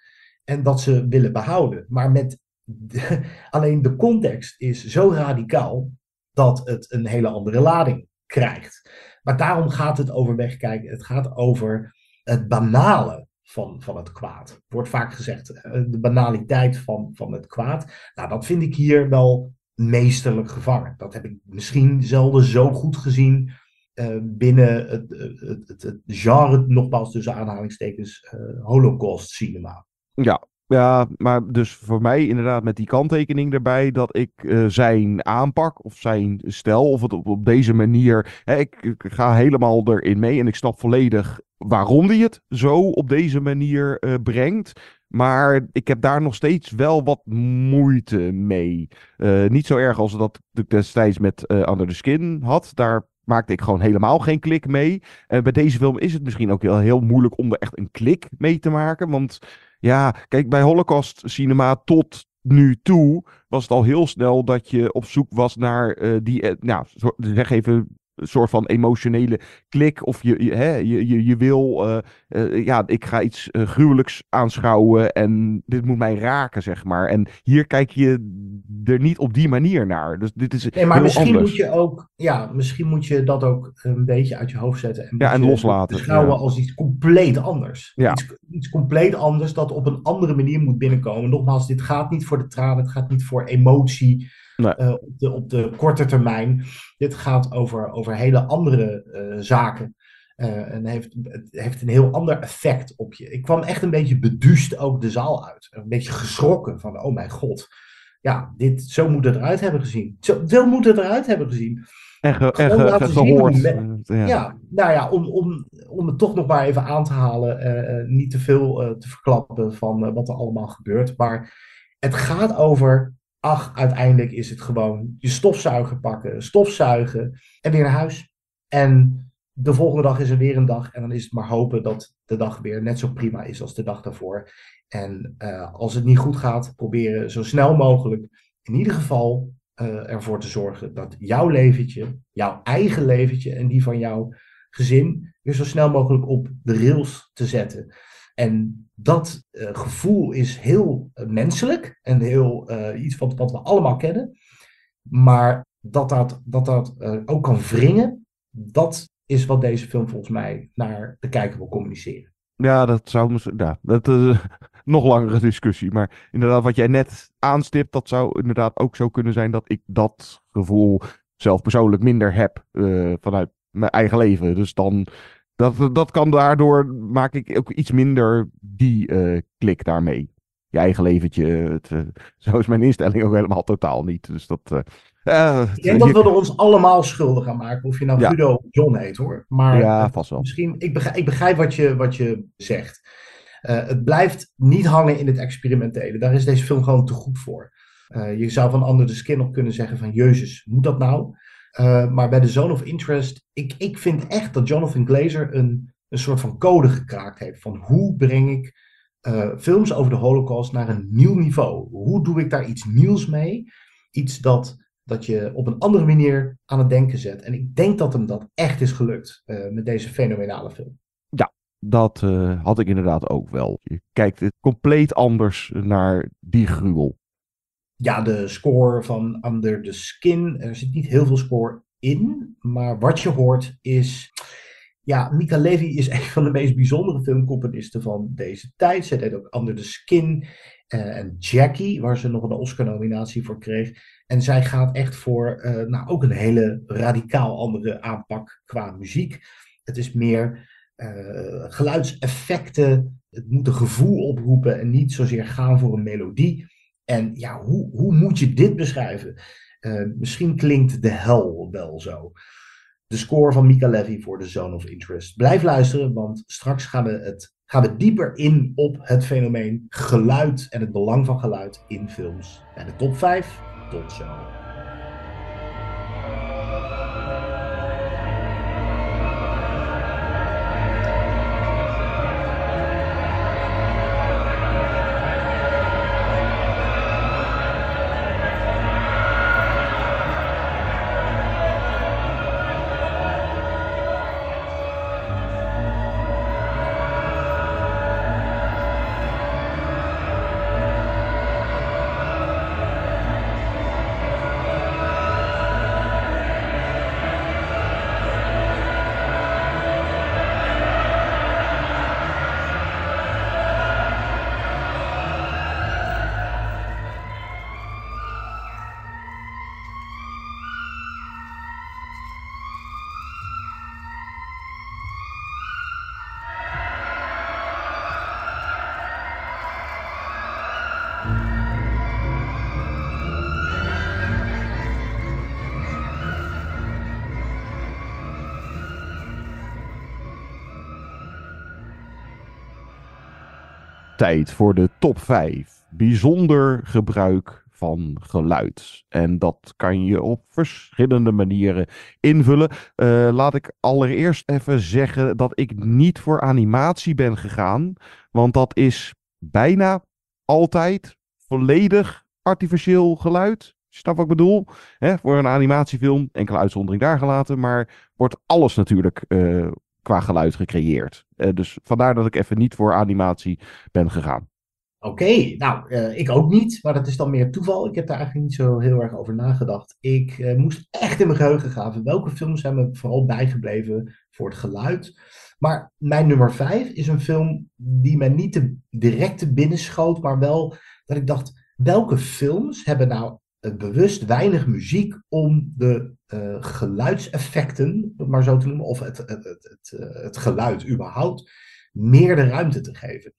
en dat ze willen behouden. Maar met [LAUGHS] alleen de context is zo radicaal dat het een hele andere lading krijgt. Maar daarom gaat het over wegkijken. Het gaat over het banale van, van het kwaad. Wordt vaak gezegd, eh, de banaliteit van, van het kwaad. Nou, dat vind ik hier wel meesterlijk gevangen. Dat heb ik misschien zelden zo goed gezien uh, binnen het, het, het, genre, nogmaals tussen aanhalingstekens, uh, Holocaust cinema. Ja, ja, maar dus voor mij inderdaad met die kanttekening erbij dat ik zijn aanpak of zijn stijl of het op, op deze manier, hè, ik, ik, ga helemaal erin mee en ik snap volledig waarom hij het zo op deze manier uh, brengt. Maar ik heb daar nog steeds wel wat moeite mee. Uh, niet zo erg als dat ik destijds met uh, Under the Skin had. Daar maakte ik gewoon helemaal geen klik mee. En bij deze film is het misschien ook heel, heel moeilijk om er echt een klik mee te maken. Want ja, kijk, bij Holocaust cinema tot nu toe was het al heel snel dat je op zoek was naar die, nou, zeg even soort van emotionele klik. Of je, je, hè, je, je, je wil, eh, eh, ja, ik ga iets eh, gruwelijks aanschouwen en dit moet mij raken, zeg maar. En hier kijk je er niet op die manier naar. Dus dit is Nee, maar heel misschien anders. moet je ook, ja, misschien moet je dat ook een beetje uit je hoofd zetten. En, Ja, en loslaten, Beschouwen ja. als iets compleet anders. Ja. Iets, iets compleet anders dat op een andere manier moet binnenkomen. Nogmaals, dit gaat niet voor de tranen, het gaat niet voor emotie Nee. eh, op, de, op de korte termijn. Dit gaat over, over hele andere eh, zaken. Eh, en heeft, het heeft een heel ander effect op je. Ik kwam echt een beetje beduust ook de zaal uit. Een beetje geschrokken van, oh mijn god. Ja, dit, zo moet het eruit hebben gezien. Zo, zo moet het eruit hebben gezien. En, ge- en gehoord. eh, ja. ja. nou ja, om, om, om het toch nog maar even aan te halen. niet te veel te verklappen van wat er allemaal gebeurt. Maar het gaat over. Ach, uiteindelijk is het gewoon je stofzuiger pakken, stofzuigen en weer naar huis. En de volgende dag is er weer een dag. En dan is het maar hopen dat de dag weer net zo prima is als de dag daarvoor. En eh, als het niet goed gaat, proberen zo snel mogelijk in ieder geval eh, ervoor te zorgen dat jouw leventje, jouw eigen leventje en die van jouw gezin weer zo snel mogelijk op de rails te zetten. En dat eh, gevoel is heel eh, menselijk en heel eh, iets wat, wat we allemaal kennen. Maar dat dat, dat, dat ook kan wringen, dat is wat deze film volgens mij naar de kijker wil communiceren. Ja, dat zou misschien. Ja, dat is [LAUGHS] nog langere discussie. Maar inderdaad, wat jij net aanstipt, dat zou inderdaad ook zo kunnen zijn dat ik dat gevoel zelf persoonlijk minder heb vanuit mijn eigen leven. Dus dan. Dat, dat kan daardoor, maak ik ook iets minder die eh, klik daarmee. Je eigen leventje. Het, eh, [LAUGHS] zo is mijn instelling ook helemaal totaal niet. Dus dat. eh, Ik denk dat we er ons allemaal schuldig aan maken, of je nou Ja. Guido of John heet hoor. Maar Ja, vast wel. misschien, ik begrijp, ik begrijp wat, je, wat je zegt. Het blijft niet hangen in het experimentele. Daar is deze film gewoon te goed voor. Je zou van Under the Skin op kunnen zeggen van, jezus, moet dat nou? Eh, maar bij de Zone of Interest, ik, ik vind echt dat Jonathan Glazer een, een soort van code gekraakt heeft. Van hoe breng ik eh, films over de Holocaust naar een nieuw niveau? Hoe doe ik daar iets nieuws mee? Iets dat, dat je op een andere manier aan het denken zet. En ik denk dat hem dat echt is gelukt eh, met deze fenomenale film. Ja, dat had ik inderdaad ook wel. Je kijkt compleet anders naar die gruwel. Ja, de score van Under the Skin, er zit niet heel veel score in. Maar wat je hoort is... Ja, Mika Levy is [LAUGHS] een van de meest bijzondere filmcomponisten van deze tijd. Zij deed ook Under the Skin eh, en Jackie, waar ze nog een Oscar-nominatie voor kreeg. En zij gaat echt voor eh, nou, ook een hele radicaal andere aanpak qua muziek. Het is meer eh, geluidseffecten. Het moet een gevoel oproepen en niet zozeer gaan voor een melodie. En ja, hoe, hoe moet je dit beschrijven? Eh, misschien klinkt de hel wel zo. De score van Mika Levy voor de Zone of Interest. Blijf luisteren, want straks gaan we, het, gaan we dieper in op het fenomeen geluid en het belang van geluid in films. Bij de top 5, tot zo. Tijd voor de top 5. Bijzonder gebruik van geluid. En dat kan je op verschillende manieren invullen. Eh, laat ik allereerst even zeggen dat ik niet voor animatie ben gegaan. Want dat is bijna altijd volledig artificieel geluid. Snap wat ik bedoel? Voor een animatiefilm, enkele uitzondering daar gelaten, maar wordt alles natuurlijk uh, qua geluid gecreëerd. Uh, dus vandaar dat ik even niet voor animatie ben gegaan. Oké, nou, uh, ik ook niet, maar dat is dan meer toeval. Ik heb daar eigenlijk niet zo heel erg over nagedacht. Ik uh, moest echt in mijn geheugen graven. Welke films zijn me vooral bijgebleven voor het geluid? Maar mijn nummer vijf is een film die mij niet te direct te binnen schoot, maar wel dat ik dacht, welke films hebben nou bewust weinig muziek om de uh, geluidseffecten, maar zo te noemen, of het, het, het, het, het geluid überhaupt, meer de ruimte te geven.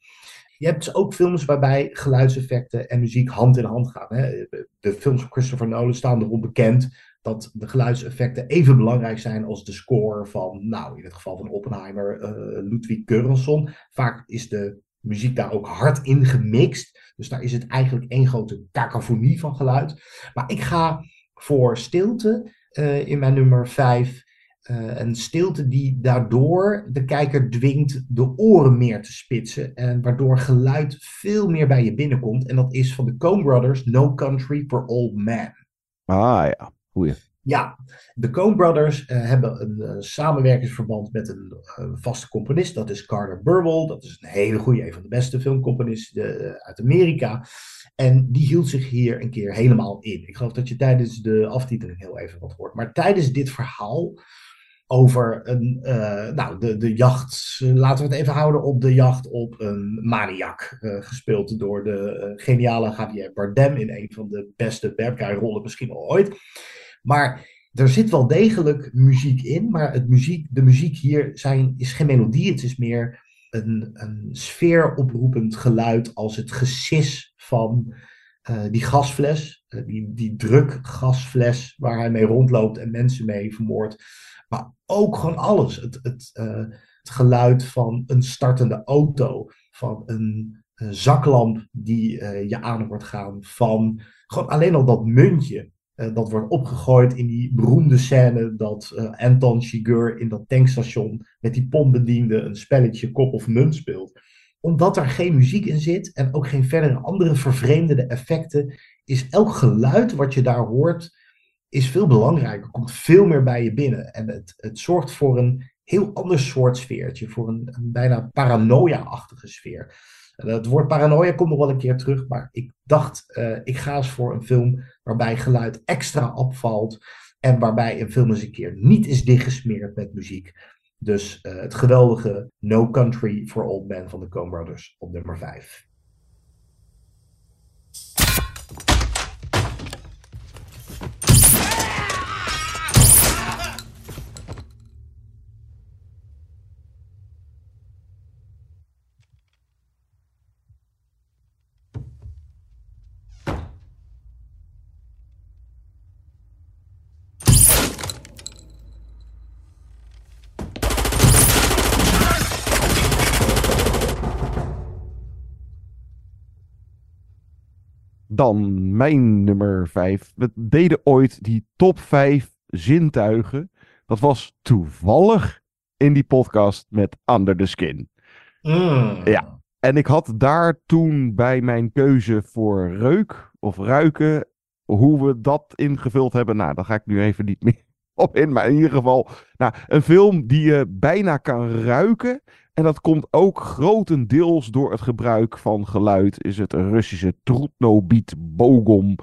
Je hebt dus ook films waarbij geluidseffecten en muziek hand in hand gaan. Hè? De films van Christopher Nolan staan erom bekend dat de geluidseffecten even belangrijk zijn als de score van, nou, in het geval van Oppenheimer, Ludwig Göransson. Vaak is de muziek daar ook hard in gemixt. Dus daar is het eigenlijk één grote cacophonie van geluid. Maar ik ga voor stilte uh, in mijn nummer 5. Uh, een stilte die daardoor de kijker dwingt de oren meer te spitsen. En waardoor geluid veel meer bij je binnenkomt. En dat is van de Coen Brothers, No Country for Old Men. Ah ja, goeie. Ja, de Coen Brothers uh, hebben een uh, samenwerkingsverband met een uh, vaste componist. Dat is Carter Burwell. Dat is een hele goede, een van de beste filmcomponisten uit Amerika. En die hield zich hier een keer helemaal in. Ik geloof dat je tijdens de aftiteling heel even wat hoort. Maar tijdens dit verhaal over een, nou, de, de jacht, laten we het even houden op de jacht op een maniak. gespeeld door de geniale Javier Bardem in een van de beste bad guy rollen misschien al ooit. Maar er zit wel degelijk muziek in, maar het muziek, de muziek hier zijn, is geen melodie, het is meer een, een sfeeroproepend geluid als het gesis van uh, die gasfles, uh, die, die drukgasfles waar hij mee rondloopt en mensen mee vermoordt. Maar ook gewoon alles. Het, het, uh, het geluid van een startende auto, van een, een zaklamp die je aan wordt gaan, van gewoon alleen al dat muntje. Uh, dat wordt opgegooid in die beroemde scène dat uh, Anton Chigurh in dat tankstation met die pompbediende een spelletje kop of munt speelt. Omdat er geen muziek in zit en ook geen verdere andere vervreemdende effecten, is elk geluid wat je daar hoort, is veel belangrijker, komt veel meer bij je binnen. En het, het zorgt voor een heel ander soort sfeertje, voor een, een bijna paranoia-achtige sfeer. Het woord paranoia komt nog wel een keer terug, maar ik dacht, uh, ik ga eens voor een film waarbij geluid extra opvalt en waarbij een film eens een keer niet is dichtgesmeerd met muziek. Dus uh, het geweldige No Country for Old Men van de Coen Brothers op nummer 5. Dan mijn nummer 5. We deden ooit die top 5 zintuigen. Dat was toevallig in die podcast met Under the Skin. Mm. Ja. En ik had daar toen bij mijn keuze voor reuk of ruiken, hoe we dat ingevuld hebben, nou, daar ga ik nu even niet meer [LAUGHS] op in. Maar in ieder geval, nou, een film die je bijna kan ruiken. En dat komt ook grotendeels door het gebruik van geluid. Is het Russische Trutno-beat Bogom,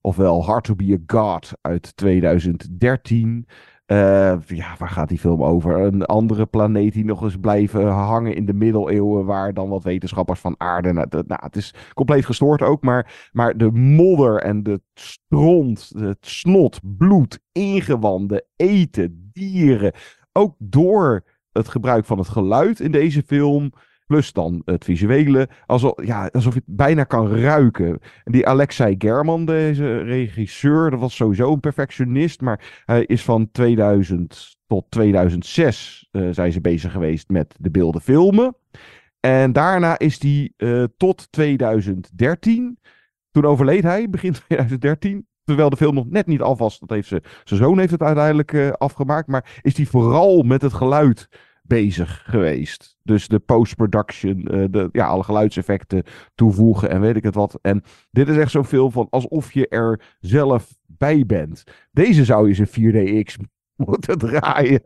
ofwel Hard to be a God uit 2013. Uh, ja, waar gaat die film over? Een andere planeet die nog eens blijven hangen in de middeleeuwen, waar dan wat wetenschappers van aarde. Nou, nou, het is compleet gestoord ook, maar, maar de modder en de stront, het snot, bloed, ingewanden, eten, dieren. Ook door het gebruik van het geluid in deze film. Plus dan het visuele. Alsof, ja, alsof je het bijna kan ruiken. En die Alexei German, deze regisseur, dat was sowieso een perfectionist. Maar hij is van 2000 tot 2006 uh, zijn ze bezig geweest met de beelden filmen. En daarna is hij uh, tot 2013. Toen overleed hij, begin [LAUGHS] 2013. Terwijl de film nog net niet af was. Dat heeft ze, zijn zoon heeft het uiteindelijk uh, afgemaakt. Maar is hij vooral met het geluid bezig geweest. Dus de post-production, eh, de, ja, alle geluidseffecten toevoegen en weet ik het wat. En dit is echt zo'n film van alsof je er zelf bij bent. Deze zou je in 4DX [LAUGHS] moeten draaien.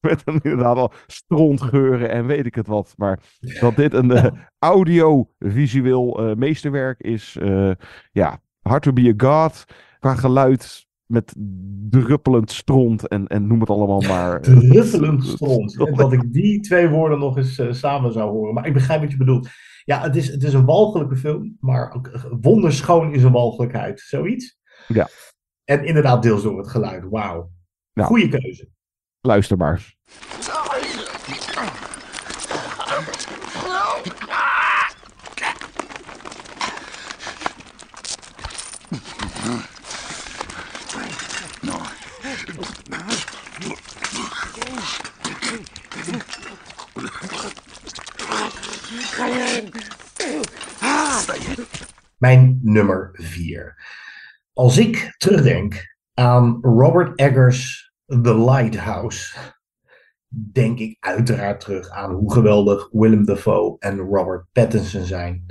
Met een inderdaad al strontgeuren en weet ik het wat. Maar dat dit een uh, [LAUGHS] audiovisueel uh, meesterwerk is. Ja, Hard to be a God. Qua geluid met druppelend stront en, en noem het allemaal maar. [LAUGHS] druppelend stront. En dat ik die twee woorden nog eens samen zou horen. Maar ik begrijp wat je bedoelt. Ja, het is, het is een walgelijke film. Maar ook wonderschoon is een walgelijkheid. Zoiets. Ja. En inderdaad deels door het geluid. Wauw. Nou, Goeie keuze. Luister maar. Mijn nummer 4. Als ik terugdenk aan Robert Eggers The Lighthouse, denk ik uiteraard terug aan hoe geweldig Willem Dafoe en Robert Pattinson zijn.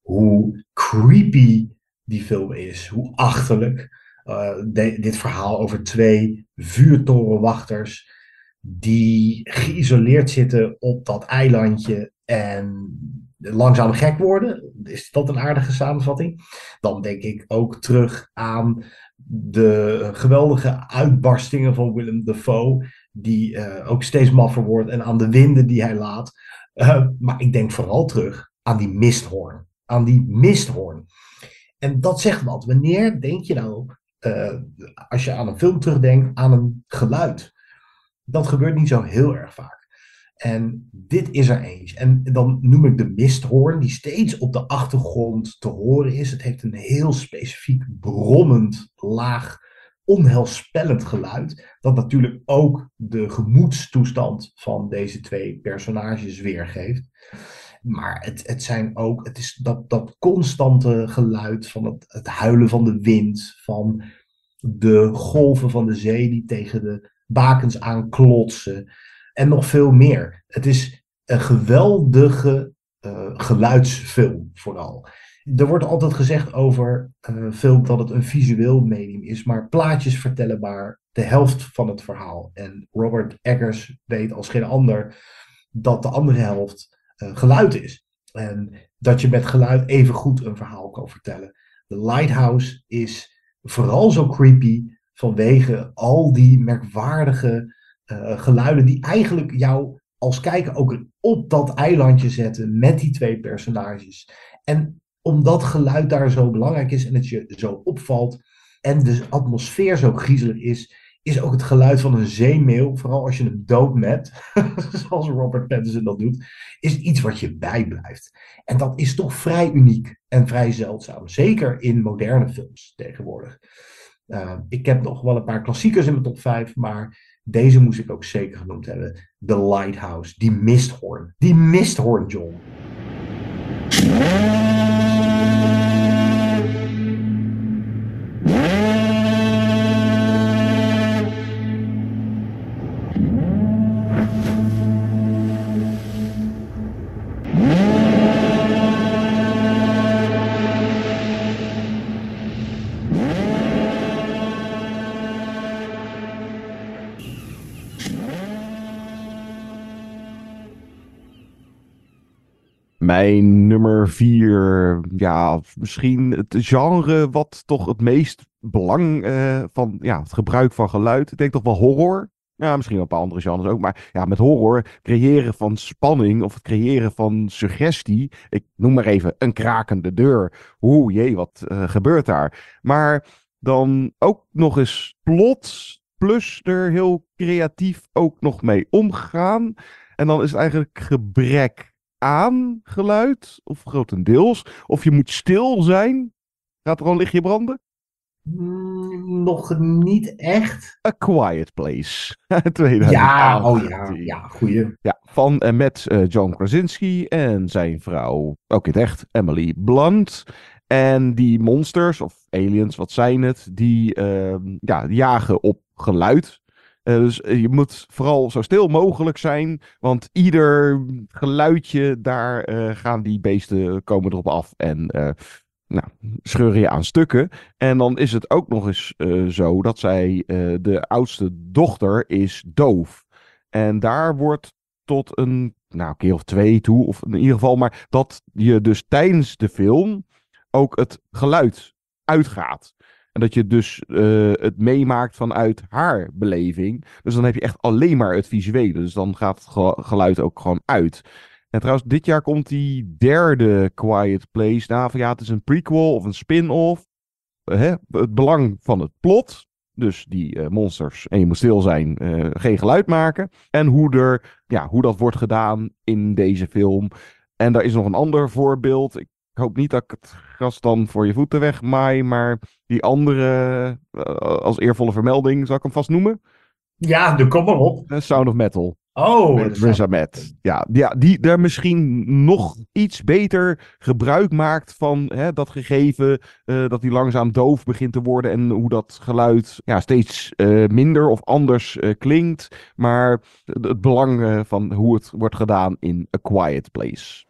Hoe creepy die film is, hoe achterlijk. Uh, dit verhaal over twee vuurtorenwachters die geïsoleerd zitten op dat eilandje en langzaam gek worden. Is dat een aardige samenvatting? Dan denk ik ook terug aan de geweldige uitbarstingen van Willem Dafoe, die uh, ook steeds maffer wordt, en aan de winden die hij laat. Uh, maar ik denk vooral terug aan die misthoorn. Aan die misthoorn. En dat zegt wat. Wanneer denk je nou, uh, als je aan een film terugdenkt, aan een geluid? Dat gebeurt niet zo heel erg vaak. En dit is er eens. En dan noem ik de misthoorn, die steeds op de achtergrond te horen is. Het heeft een heel specifiek brommend, laag, onheilspellend geluid. Dat natuurlijk ook de gemoedstoestand van deze twee personages weergeeft. Maar het, het zijn ook, het is dat, dat constante geluid van het, het huilen van de wind, van de golven van de zee die tegen de bakens aanklotsen en nog veel meer. Het is een geweldige uh, geluidsfilm vooral. Er wordt altijd gezegd over uh, film dat het een visueel medium is, maar plaatjes vertellen maar de helft van het verhaal. En Robert Eggers weet als geen ander dat de andere helft uh, geluid is. En dat je met geluid even goed een verhaal kan vertellen. The Lighthouse is vooral zo creepy vanwege al die merkwaardige uh, geluiden die eigenlijk jou als kijker ook op dat eilandje zetten met die twee personages. En omdat geluid daar zo belangrijk is en het je zo opvalt en de atmosfeer zo griezelig is, is ook het geluid van een zeemeel, vooral als je hem doodmet, [LAUGHS] zoals Robert Pattinson dat doet, is iets wat je bijblijft. En dat is toch vrij uniek en vrij zeldzaam, zeker in moderne films tegenwoordig. Uh, ik heb nog wel een paar klassiekers in mijn top 5, maar deze moest ik ook zeker genoemd hebben. The Lighthouse. Die misthoorn. Die misthoorn, John. Mijn nummer vier, ja, misschien het genre wat toch het meest belang uh, van ja, het gebruik van geluid. Ik denk toch wel horror. Ja, misschien wel een paar andere genres ook. Maar ja, met horror, creëren van spanning of het creëren van suggestie. Ik noem maar even een krakende deur. Oeh, jee, wat uh, gebeurt daar? Maar dan ook nog eens plot, plus er heel creatief ook nog mee omgaan. En dan is het eigenlijk gebrek aan geluid, of grotendeels. Of je moet stil zijn. Gaat er al een lichtje branden? Mm, nog niet echt. A Quiet Place. [LAUGHS] 2000. Ja, oh ja, ja, goeie. Ja, van en met uh, John Krasinski en zijn vrouw, ook in het echt, Emily Blunt. En die monsters, of aliens, wat zijn het, die uh, ja, jagen op geluid. Eh, dus eh, je moet vooral zo stil mogelijk zijn, want ieder geluidje, daar eh, gaan die beesten komen erop af en nou, scheuren je aan stukken. En dan is het ook nog eens zo dat zij, de oudste dochter, is doof. En daar wordt tot een nou, keer of twee toe, of in ieder geval, maar dat je dus tijdens de film ook het geluid uitgaat. En dat je dus eh, het meemaakt vanuit haar beleving. Dus dan heb je echt alleen maar het visuele. Dus dan gaat het ge- geluid ook gewoon uit. En trouwens, dit jaar komt die derde Quiet Place. Nou, van ja, het is een prequel of een spin-off. Eh? Het belang van het plot. Dus die eh, monsters, en je moet stil zijn, geen geluid maken. En hoe, er, ja, hoe dat wordt gedaan in deze film. En daar is nog een ander voorbeeld. Hoop niet dat ik het gras dan voor je voeten wegmaai. Maar die andere, eh, als eervolle vermelding, zal ik hem vast noemen? Ja, de kom maar op. Eh, Sound of Metal. Oh, Met Riz Ahmed. Ja, ja, die daar misschien nog iets beter gebruik maakt van hè, dat gegeven. eh, dat hij langzaam doof begint te worden. En hoe dat geluid ja, steeds minder of anders klinkt. Maar het, belang van hoe het wordt gedaan in A Quiet Place.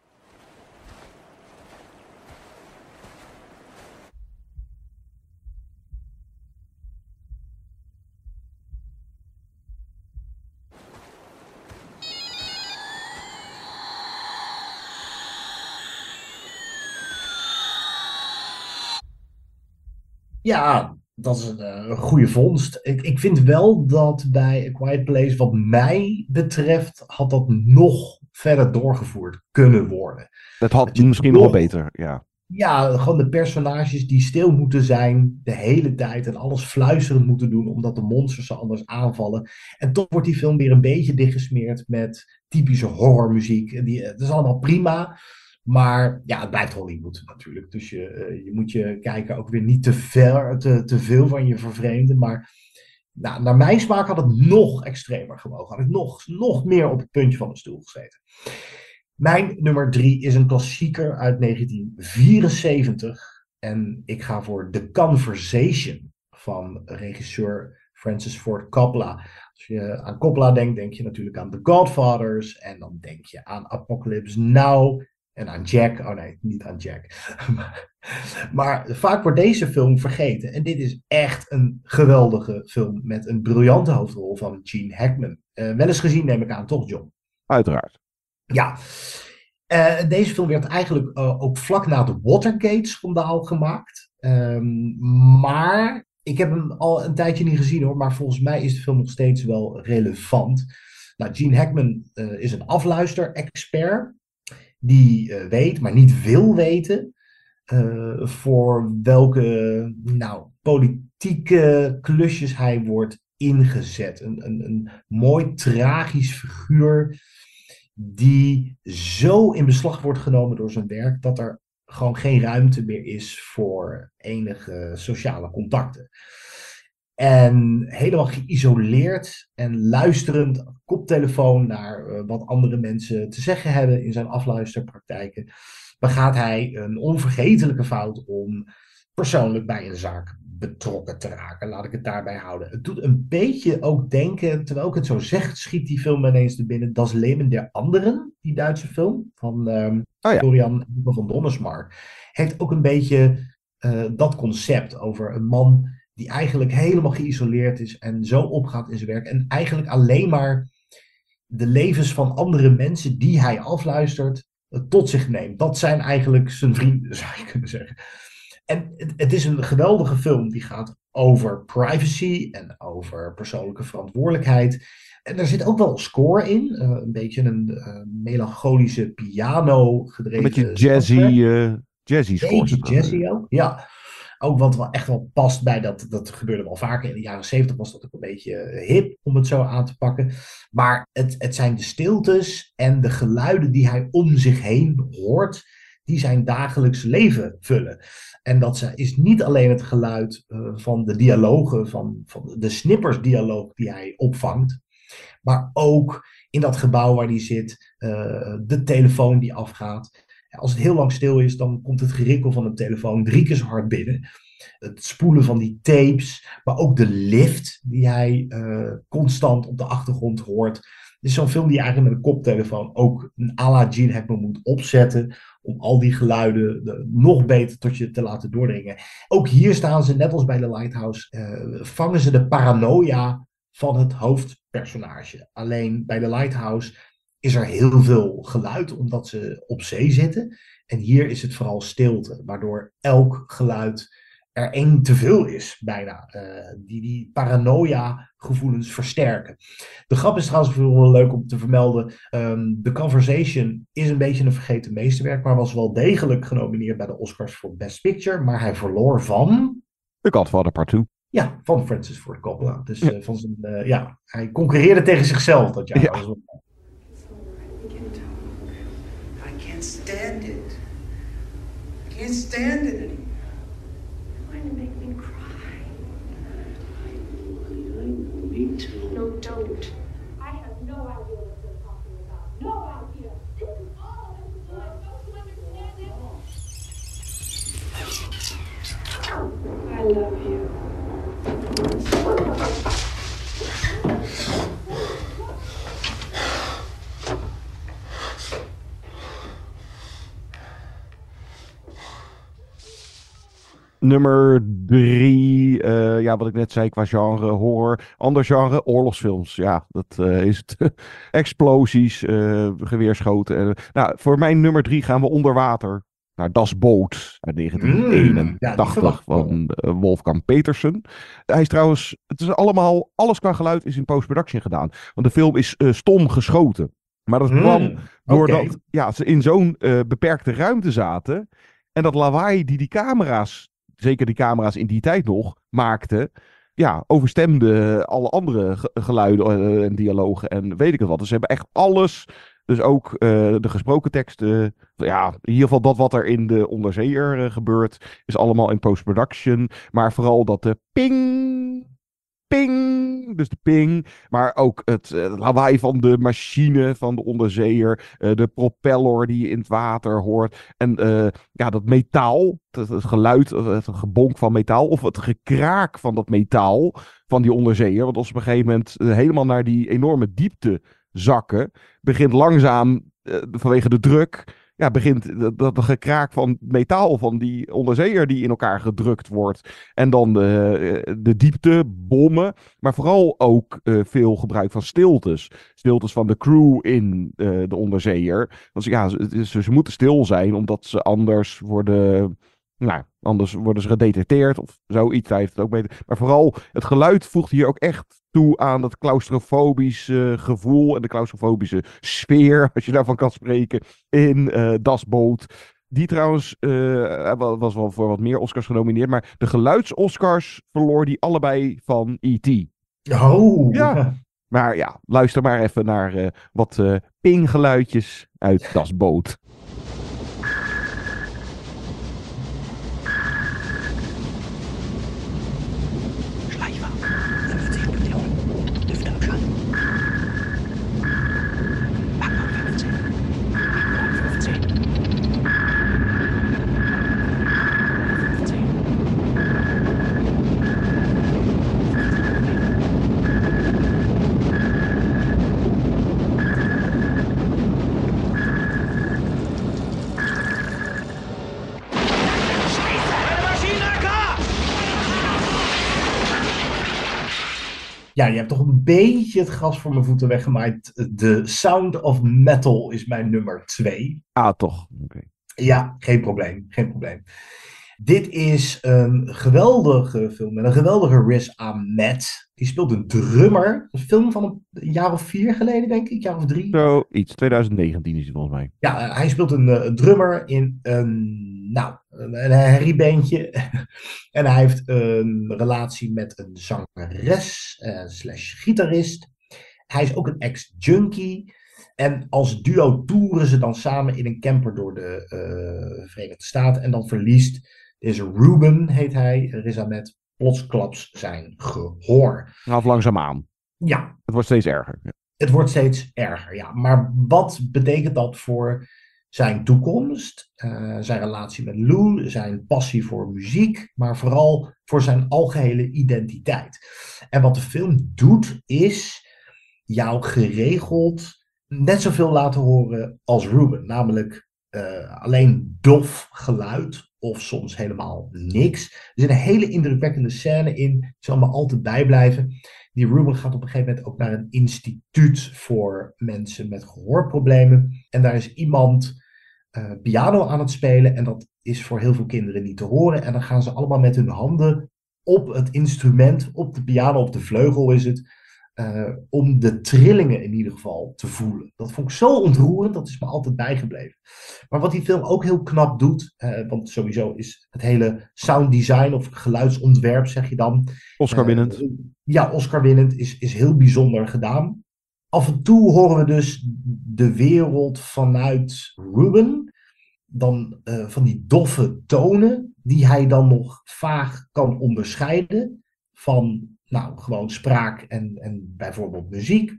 Ja, dat is een, eh, een goede vondst. Ik, ik vind wel dat bij A Quiet Place, wat mij betreft, had dat nog verder doorgevoerd kunnen worden. Het had misschien nog beter. Ja. Ja, gewoon de personages die stil moeten zijn de hele tijd en alles fluisterend moeten doen omdat de monsters ze anders aanvallen. En toch wordt die film weer een beetje dichtgesmeerd met typische horrormuziek. Die, het is allemaal prima, maar ja, het blijft Hollywood natuurlijk. Dus je, eh, je moet je kijken ook weer niet te, ver, te, veel van je vervreemden. Maar nou, naar mijn smaak had het nog extremer gemogen. Had ik nog, nog meer op het puntje van de stoel gezeten. Mijn nummer drie is een klassieker uit 1974. En ik ga voor The Conversation van regisseur Francis Ford Coppola. Als je aan Coppola denkt, denk je natuurlijk aan The Godfathers. En dan denk je aan Apocalypse Now. En aan Jack. Oh nee, niet aan Jack. [LAUGHS] maar vaak wordt deze film vergeten. En dit is echt een geweldige film met een briljante hoofdrol van Gene Hackman. Eh, wel eens gezien, neem ik aan, toch, John? Uiteraard. Ja. Eh, deze film werd eigenlijk eh, ook vlak na het Watergate-schandaal gemaakt. Ehm, maar ik heb hem al een tijdje niet gezien hoor. Maar volgens mij is de film nog steeds wel relevant. Nou, Gene Hackman is een afluister-expert. Die eh, weet, maar niet wil weten. eh, voor welke nou, politieke klusjes hij wordt ingezet. Een, een, een mooi tragisch figuur die zo in beslag wordt genomen door zijn werk dat er gewoon geen ruimte meer is voor enige sociale contacten. En helemaal geïsoleerd en luisterend op koptelefoon naar eh, wat andere mensen te zeggen hebben in zijn afluisterpraktijken, begaat hij een onvergetelijke fout om persoonlijk bij een zaak betrokken te raken. Laat ik het daarbij houden. Het doet een beetje ook denken, terwijl ik het zo zeg, schiet die film ineens te binnen. Das Leben der Anderen, die Duitse film van ehm Florian van Donnersmarck, heeft ook een beetje eh, dat concept over een man die eigenlijk helemaal geïsoleerd is en zo opgaat in zijn werk en eigenlijk alleen maar de levens van andere mensen die hij afluistert eh, tot zich neemt. Dat zijn eigenlijk zijn vrienden, [LAUGHS] zou je kunnen zeggen. En het, het is een geweldige film die gaat over privacy en over persoonlijke verantwoordelijkheid. En er zit ook wel een score in, eh, een beetje een eh, melancholische piano gedreven. Een beetje jazzy, eh jazzy score. Jazzy ook, ja. Ook wat wel echt wel past bij dat, dat gebeurde wel vaker. In de jaren zeventig was dat ook een beetje eh, hip om het zo aan te pakken. Maar het, het zijn de stiltes en de geluiden die hij om zich heen hoort, die zijn dagelijks leven vullen. En dat is niet alleen het geluid eh, van de dialogen, van, van de snippersdialoog die hij opvangt, maar ook in dat gebouw waar hij zit, eh, de telefoon die afgaat. Als het heel lang stil is, dan komt het gerikkel van een telefoon drie keer zo hard binnen. Het spoelen van die tapes, maar ook de lift die hij uh, constant op de achtergrond hoort. Dit is zo'n film die je eigenlijk met een koptelefoon ook een à la Gene Hackman moet opzetten. Om al die geluiden de, nog beter tot je te laten doordringen. Ook hier staan ze, net als bij The Lighthouse, uh, vangen ze de paranoia van het hoofdpersonage. Alleen bij The Lighthouse is er heel veel geluid omdat ze op zee zitten. En hier is het vooral stilte, waardoor elk geluid er één te veel is, bijna. Uh, die die paranoia-gevoelens versterken. De grap is trouwens wel leuk om te vermelden. Um, The Conversation is een beetje een vergeten meesterwerk, maar was wel degelijk genomineerd bij de Oscars voor Best Picture. Maar hij verloor van. The Godfather Part 2. Ja, van Francis Ford Coppola. Dus ja. Uh, van zijn, uh, ja, hij concurreerde tegen zichzelf dat jaar. Ja. Can't stand it. I can't stand it anymore. You're going to make me cry. Me too. No, don't. I have no idea what you're talking about. No idea. This is all of it. Don't you understand it? I love you. Nummer drie, uh, ja, wat ik net zei qua genre, horror. Ander genre, oorlogsfilms. Ja, dat uh, is het. [LAUGHS] Explosies, uh, geweerschoten. nou, voor mijn nummer drie gaan we onder water naar Das Boot uit 1981 mm, ja, van Wolfgang Petersen. Hij is trouwens, het is allemaal, alles qua geluid is in post-production gedaan. Want de film is stom geschoten. Maar dat kwam mm, doordat okay. ja, ze in zo'n beperkte ruimte zaten. En dat lawaai die die camera's zeker die camera's in die tijd nog, maakten. Ja, overstemde alle andere geluiden en dialogen en weet ik het wat. Dus ze hebben echt alles. Dus ook uh, de gesproken teksten. Ja, in ieder geval dat wat er in de onderzeeër uh, gebeurt. Is allemaal in post-production. Maar vooral dat de ping ping, dus de ping, maar ook het uh, lawaai van de machine van de onderzeeër, uh, de propeller die je in het water hoort. En uh, ja, dat metaal, het, het geluid, het gebonk van metaal of het gekraak van dat metaal van die onderzeeër, want als op een gegeven moment helemaal naar die enorme diepte zakken, begint langzaam vanwege de druk ja, begint dat, dat gekraak van metaal van die onderzeeër die in elkaar gedrukt wordt. En dan de, de diepte, bommen. Maar vooral ook uh, veel gebruik van stiltes. Stiltes van de crew in uh, de onderzeeër. Want ja, ze, moeten stil zijn, omdat ze anders worden. Nou, anders worden ze gedetecteerd of zoiets. Hij heeft het ook mee. Maar vooral het geluid voegt hier ook echt toe aan dat claustrofobische gevoel en de claustrofobische sfeer, [LAUGHS] als je daarvan kan spreken, in uh, Das Boot. Die trouwens uh, was wel voor wat meer Oscars genomineerd, maar de geluids-Oscars verloor die allebei van E.T. Oh! Ja. [LAUGHS] Maar ja, luister maar even naar uh, wat pinggeluidjes uit Das ja, je hebt toch een beetje het gras voor mijn voeten weggemaaid. The Sound of Metal is mijn nummer twee. Ah, toch. Okay. Ja, geen probleem. Geen probleem. Dit is een geweldige film met een geweldige Riz Ahmed. Die speelt een drummer. Een film van een jaar of vier geleden, denk ik. Een jaar of drie. Zo, iets. 2019 is het volgens mij. Ja, hij speelt een, een drummer in een, nou, een herriebeentje. [LAUGHS] en hij heeft een relatie met een zangeres uh, slash gitarist. Hij is ook een ex-junkie. En als duo toeren ze dan samen in een camper door de uh, Verenigde Staten. En dan verliest deze Ruben, heet hij, Riz Ahmed, plotsklaps zijn gehoor. Of langzaamaan. Ja. Het wordt steeds erger. Ja. Het wordt steeds erger, ja. Maar wat betekent dat voor zijn toekomst, uh, zijn relatie met Lou, zijn passie voor muziek, maar vooral voor zijn algehele identiteit. En wat de film doet, is jou geregeld net zoveel laten horen als Ruben, namelijk uh, alleen dof geluid of soms helemaal niks. Er zit een hele indrukwekkende scène in, die zal me altijd bijblijven. Die Ruben gaat op een gegeven moment ook naar een instituut voor mensen met gehoorproblemen. En daar is iemand uh, piano aan het spelen en dat is voor heel veel kinderen niet te horen. En dan gaan ze allemaal met hun handen op het instrument, op de piano, op de vleugel is het, uh, om de trillingen in ieder geval te voelen. Dat vond ik zo ontroerend, dat is me altijd bijgebleven. Maar wat die film ook heel knap doet, uh, want sowieso is het hele sound design of geluidsontwerp, zeg je dan. Oscar winnend. Uh, ja, Oscar winnend is, is heel bijzonder gedaan. Af en toe horen we dus de wereld vanuit Ruben, dan van die doffe tonen, die hij dan nog vaag kan onderscheiden van nou, gewoon spraak en, en bijvoorbeeld muziek.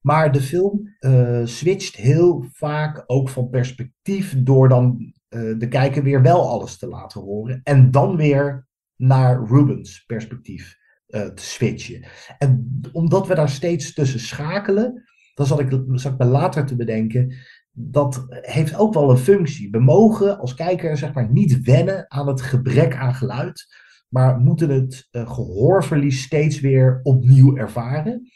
Maar de film uh, switcht heel vaak ook van perspectief door dan uh, de kijker weer wel alles te laten horen. En dan weer naar Rubens perspectief uh, te switchen. En omdat we daar steeds tussen schakelen, dan zat ik, zat ik me later te bedenken, dat heeft ook wel een functie. We mogen als kijker zeg maar niet wennen aan het gebrek aan geluid maar moeten het uh, gehoorverlies steeds weer opnieuw ervaren.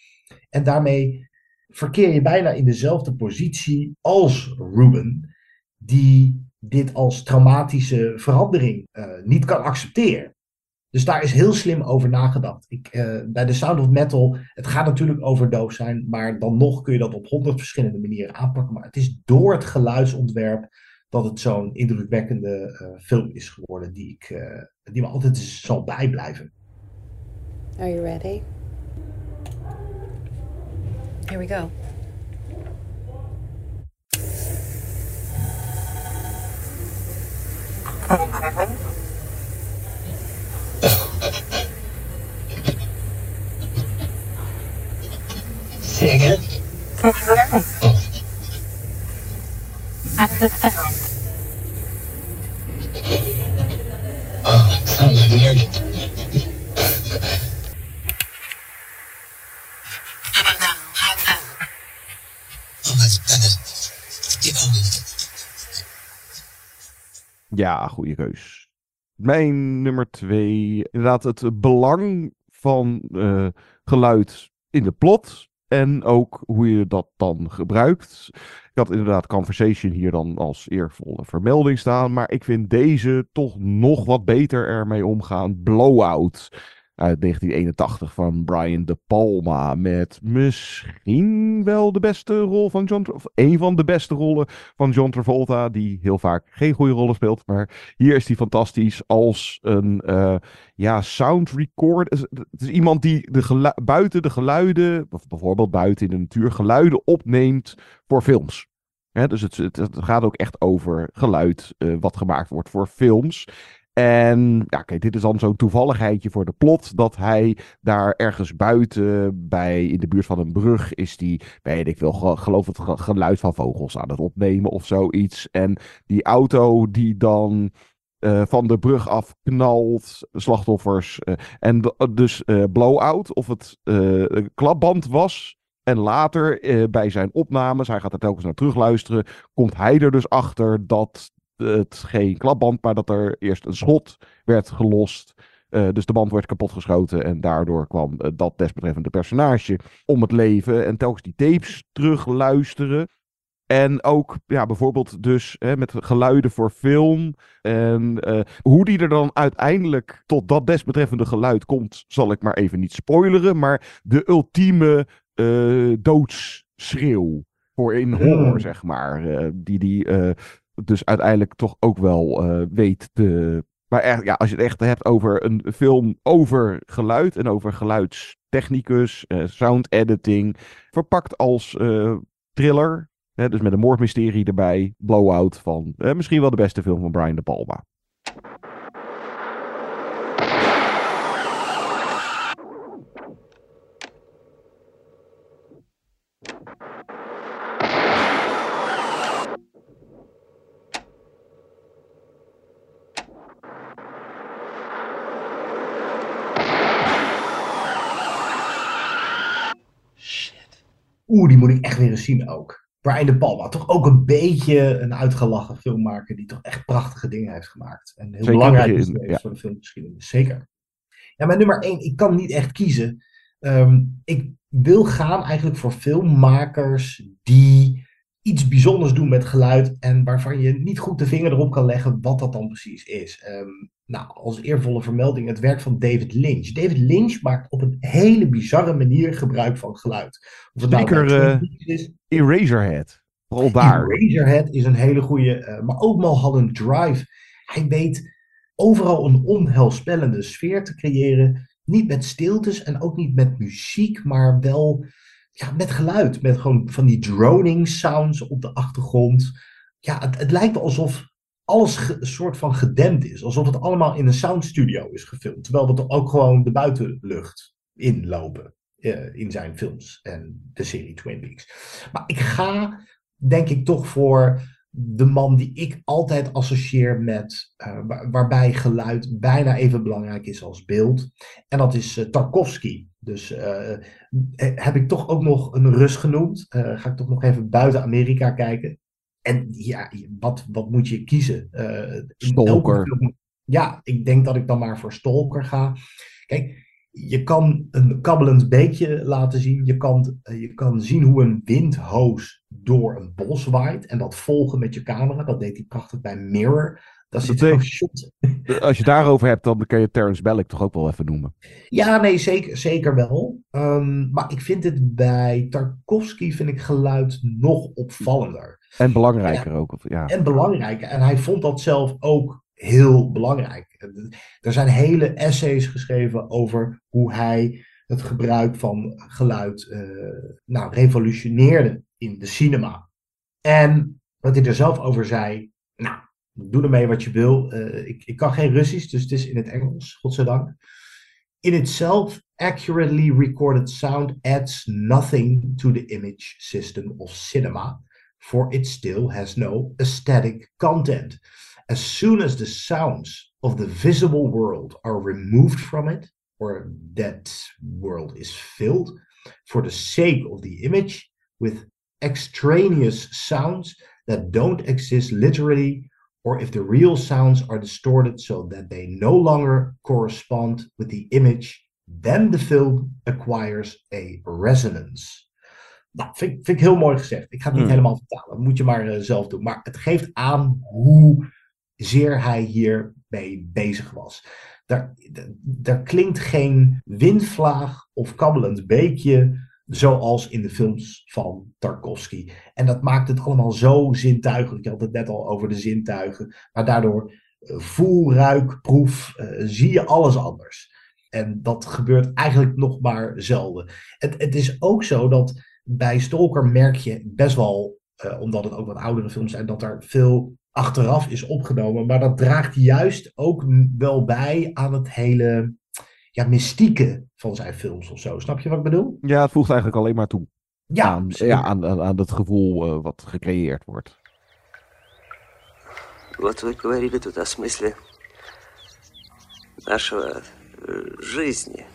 En daarmee verkeer je bijna in dezelfde positie als Ruben, die dit als traumatische verandering uh, niet kan accepteren. Dus daar is heel slim over nagedacht. Ik, uh, bij The Sound of Metal, het gaat natuurlijk over doof zijn, maar dan nog kun je dat op honderd verschillende manieren aanpakken. Maar het is door het geluidsontwerp dat het zo'n indrukwekkende uh, film is geworden die, ik, uh, die me altijd zal bijblijven. Are you ready? Here we go. Say again? Ja, goede keus. Mijn nummer twee. Inderdaad, het belang van uh, geluid in de plot. En ook hoe je dat dan gebruikt. Ik had inderdaad Conversation hier dan als eervolle vermelding staan. Maar ik vind deze toch nog wat beter ermee omgaan. Blowout uit 1981 van Brian De Palma. Met misschien wel de beste rol van John Of een van de beste rollen van John Travolta. Die heel vaak geen goede rollen speelt. Maar hier is hij fantastisch als een uh, ja, sound record. Het is iemand die de buiten de geluiden. Bijvoorbeeld buiten in de natuur geluiden opneemt voor films. Dus het, het, gaat ook echt over geluid uh, wat gemaakt wordt voor films. En ja, kijk, dit is dan zo'n toevalligheidje voor de plot. Dat hij daar ergens buiten, bij, in de buurt van een brug, is die, weet ik wel, geloof het geluid van vogels aan het opnemen of zoiets. En die auto die dan uh, van de brug af knalt, slachtoffers. Uh, en dus uh, blowout, of het klapband was. En later bij zijn opnames, hij gaat er telkens naar terugluisteren, komt hij er dus achter dat het geen klapband, maar dat er eerst een schot werd gelost. Uh, dus de band werd kapotgeschoten en daardoor kwam uh, dat desbetreffende personage om het leven. En telkens die tapes terugluisteren. En ook ja, bijvoorbeeld dus hè, met geluiden voor film. En uh, hoe die er dan uiteindelijk tot dat desbetreffende geluid komt, zal ik maar even niet spoileren. Maar de ultieme doodsschreeuw voor in horror, zeg maar. die die dus uiteindelijk toch ook wel uh, weet te. Maar echt, ja, als je het echt hebt over een film over geluid en over geluidstechnicus, uh, sound editing, verpakt als uh, thriller. Hè, dus met een moordmysterie erbij. Blowout van misschien wel de beste film van Brian De Palma. Oeh, die moet ik echt weer eens zien ook. Brian De Palma, toch ook een beetje een uitgelachen filmmaker die toch echt prachtige dingen heeft gemaakt. En heel Zeker belangrijk is ja. voor de filmgeschiedenis. Zeker. Ja, mijn nummer één, ik kan niet echt kiezen. Ehm, ik wil gaan eigenlijk voor filmmakers die iets bijzonders doen met geluid en waarvan je niet goed de vinger erop kan leggen wat dat dan precies is. Ehm, nou, als eervolle vermelding het werk van David Lynch. David Lynch maakt op een hele bizarre manier gebruik van geluid. Of het nou Zeker Twin eh, is, Eraserhead. Vooral daar. Razorhead is een hele goede, eh, maar ook Mulholland Drive. Hij weet overal een onheilspellende sfeer te creëren. Niet met stiltes en ook niet met muziek, maar wel ja, met geluid. Met gewoon van die droning sounds op de achtergrond. Ja, het, lijkt alsof alles een soort van gedempt is. Alsof het allemaal in een soundstudio is gefilmd. Terwijl we toch ook gewoon de buitenlucht inlopen eh, in zijn films en de serie Twin Peaks. Maar ik ga denk ik toch voor de man die ik altijd associeer met, eh, waar- waarbij geluid bijna even belangrijk is als beeld. En dat is eh, Tarkovsky. Dus eh, eh, heb ik toch ook nog een Rus genoemd. Eh, ga ik toch nog even buiten Amerika kijken. En ja, wat, wat moet je kiezen? Eh, Stalker. film- ja, ik denk dat ik dan maar voor Stalker ga. Kijk, je kan een kabbelend beekje laten zien. Je kan, eh, je kan zien hoe een windhoos door een bos waait. En dat volgen met je camera. Dat deed hij prachtig bij Mirror. Dat zo'n shot. [LAUGHS] Als je daarover hebt, dan kan je Terrence Malick toch ook wel even noemen. Ja, nee, zeker, zeker wel. Ehm, maar ik vind het bij Tarkovsky vind ik geluid nog opvallender. En belangrijker ook. Of, ja. En belangrijker. En hij vond dat zelf ook heel belangrijk. Er zijn hele essays geschreven over hoe hij het gebruik van geluid eh, nou, revolutioneerde in de cinema. En wat hij er zelf over zei, nou, doe ermee wat je wil. Eh, ik, ik kan geen Russisch, dus het is in het Engels, godzijdank. In itself, accurately recorded sound adds nothing to the image system of cinema, for it still has no aesthetic content. As soon as the sounds of the visible world are removed from it, or that world is filled, for the sake of the image, with extraneous sounds that don't exist literally, or if the real sounds are distorted so that they no longer correspond with the image, then the film acquires a resonance. Nou, vind, ik- vind ik heel mooi gezegd. Ik ga het niet Hmm. helemaal vertalen. Dat moet je maar eh, zelf doen. Maar het geeft aan hoe zeer hij hiermee bezig was. Daar, daar klinkt geen windvlaag of kabbelend beekje zoals in de films van Tarkovsky. En dat maakt het allemaal zo zintuigelijk. Je had het net al over de zintuigen. Maar daardoor eh, voel, ruik, proef, eh, zie je alles anders. En dat gebeurt eigenlijk nog maar zelden. Het, het is ook zo dat bij Stalker merk je best wel, eh, omdat het ook wat oudere films zijn, dat er veel achteraf is opgenomen. Maar dat draagt juist ook wel bij aan het hele ja, mystieke van zijn films of zo. Snap je wat ik bedoel? Ja, het voegt eigenlijk alleen maar toe. Ja, aan, zeker. ja, aan, aan, aan het gevoel eh, wat gecreëerd wordt. Вот вы говорили тут о смысле нашего э, жизни,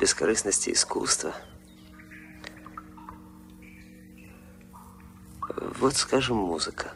бескорыстности искусства. Вот, скажем, музыка.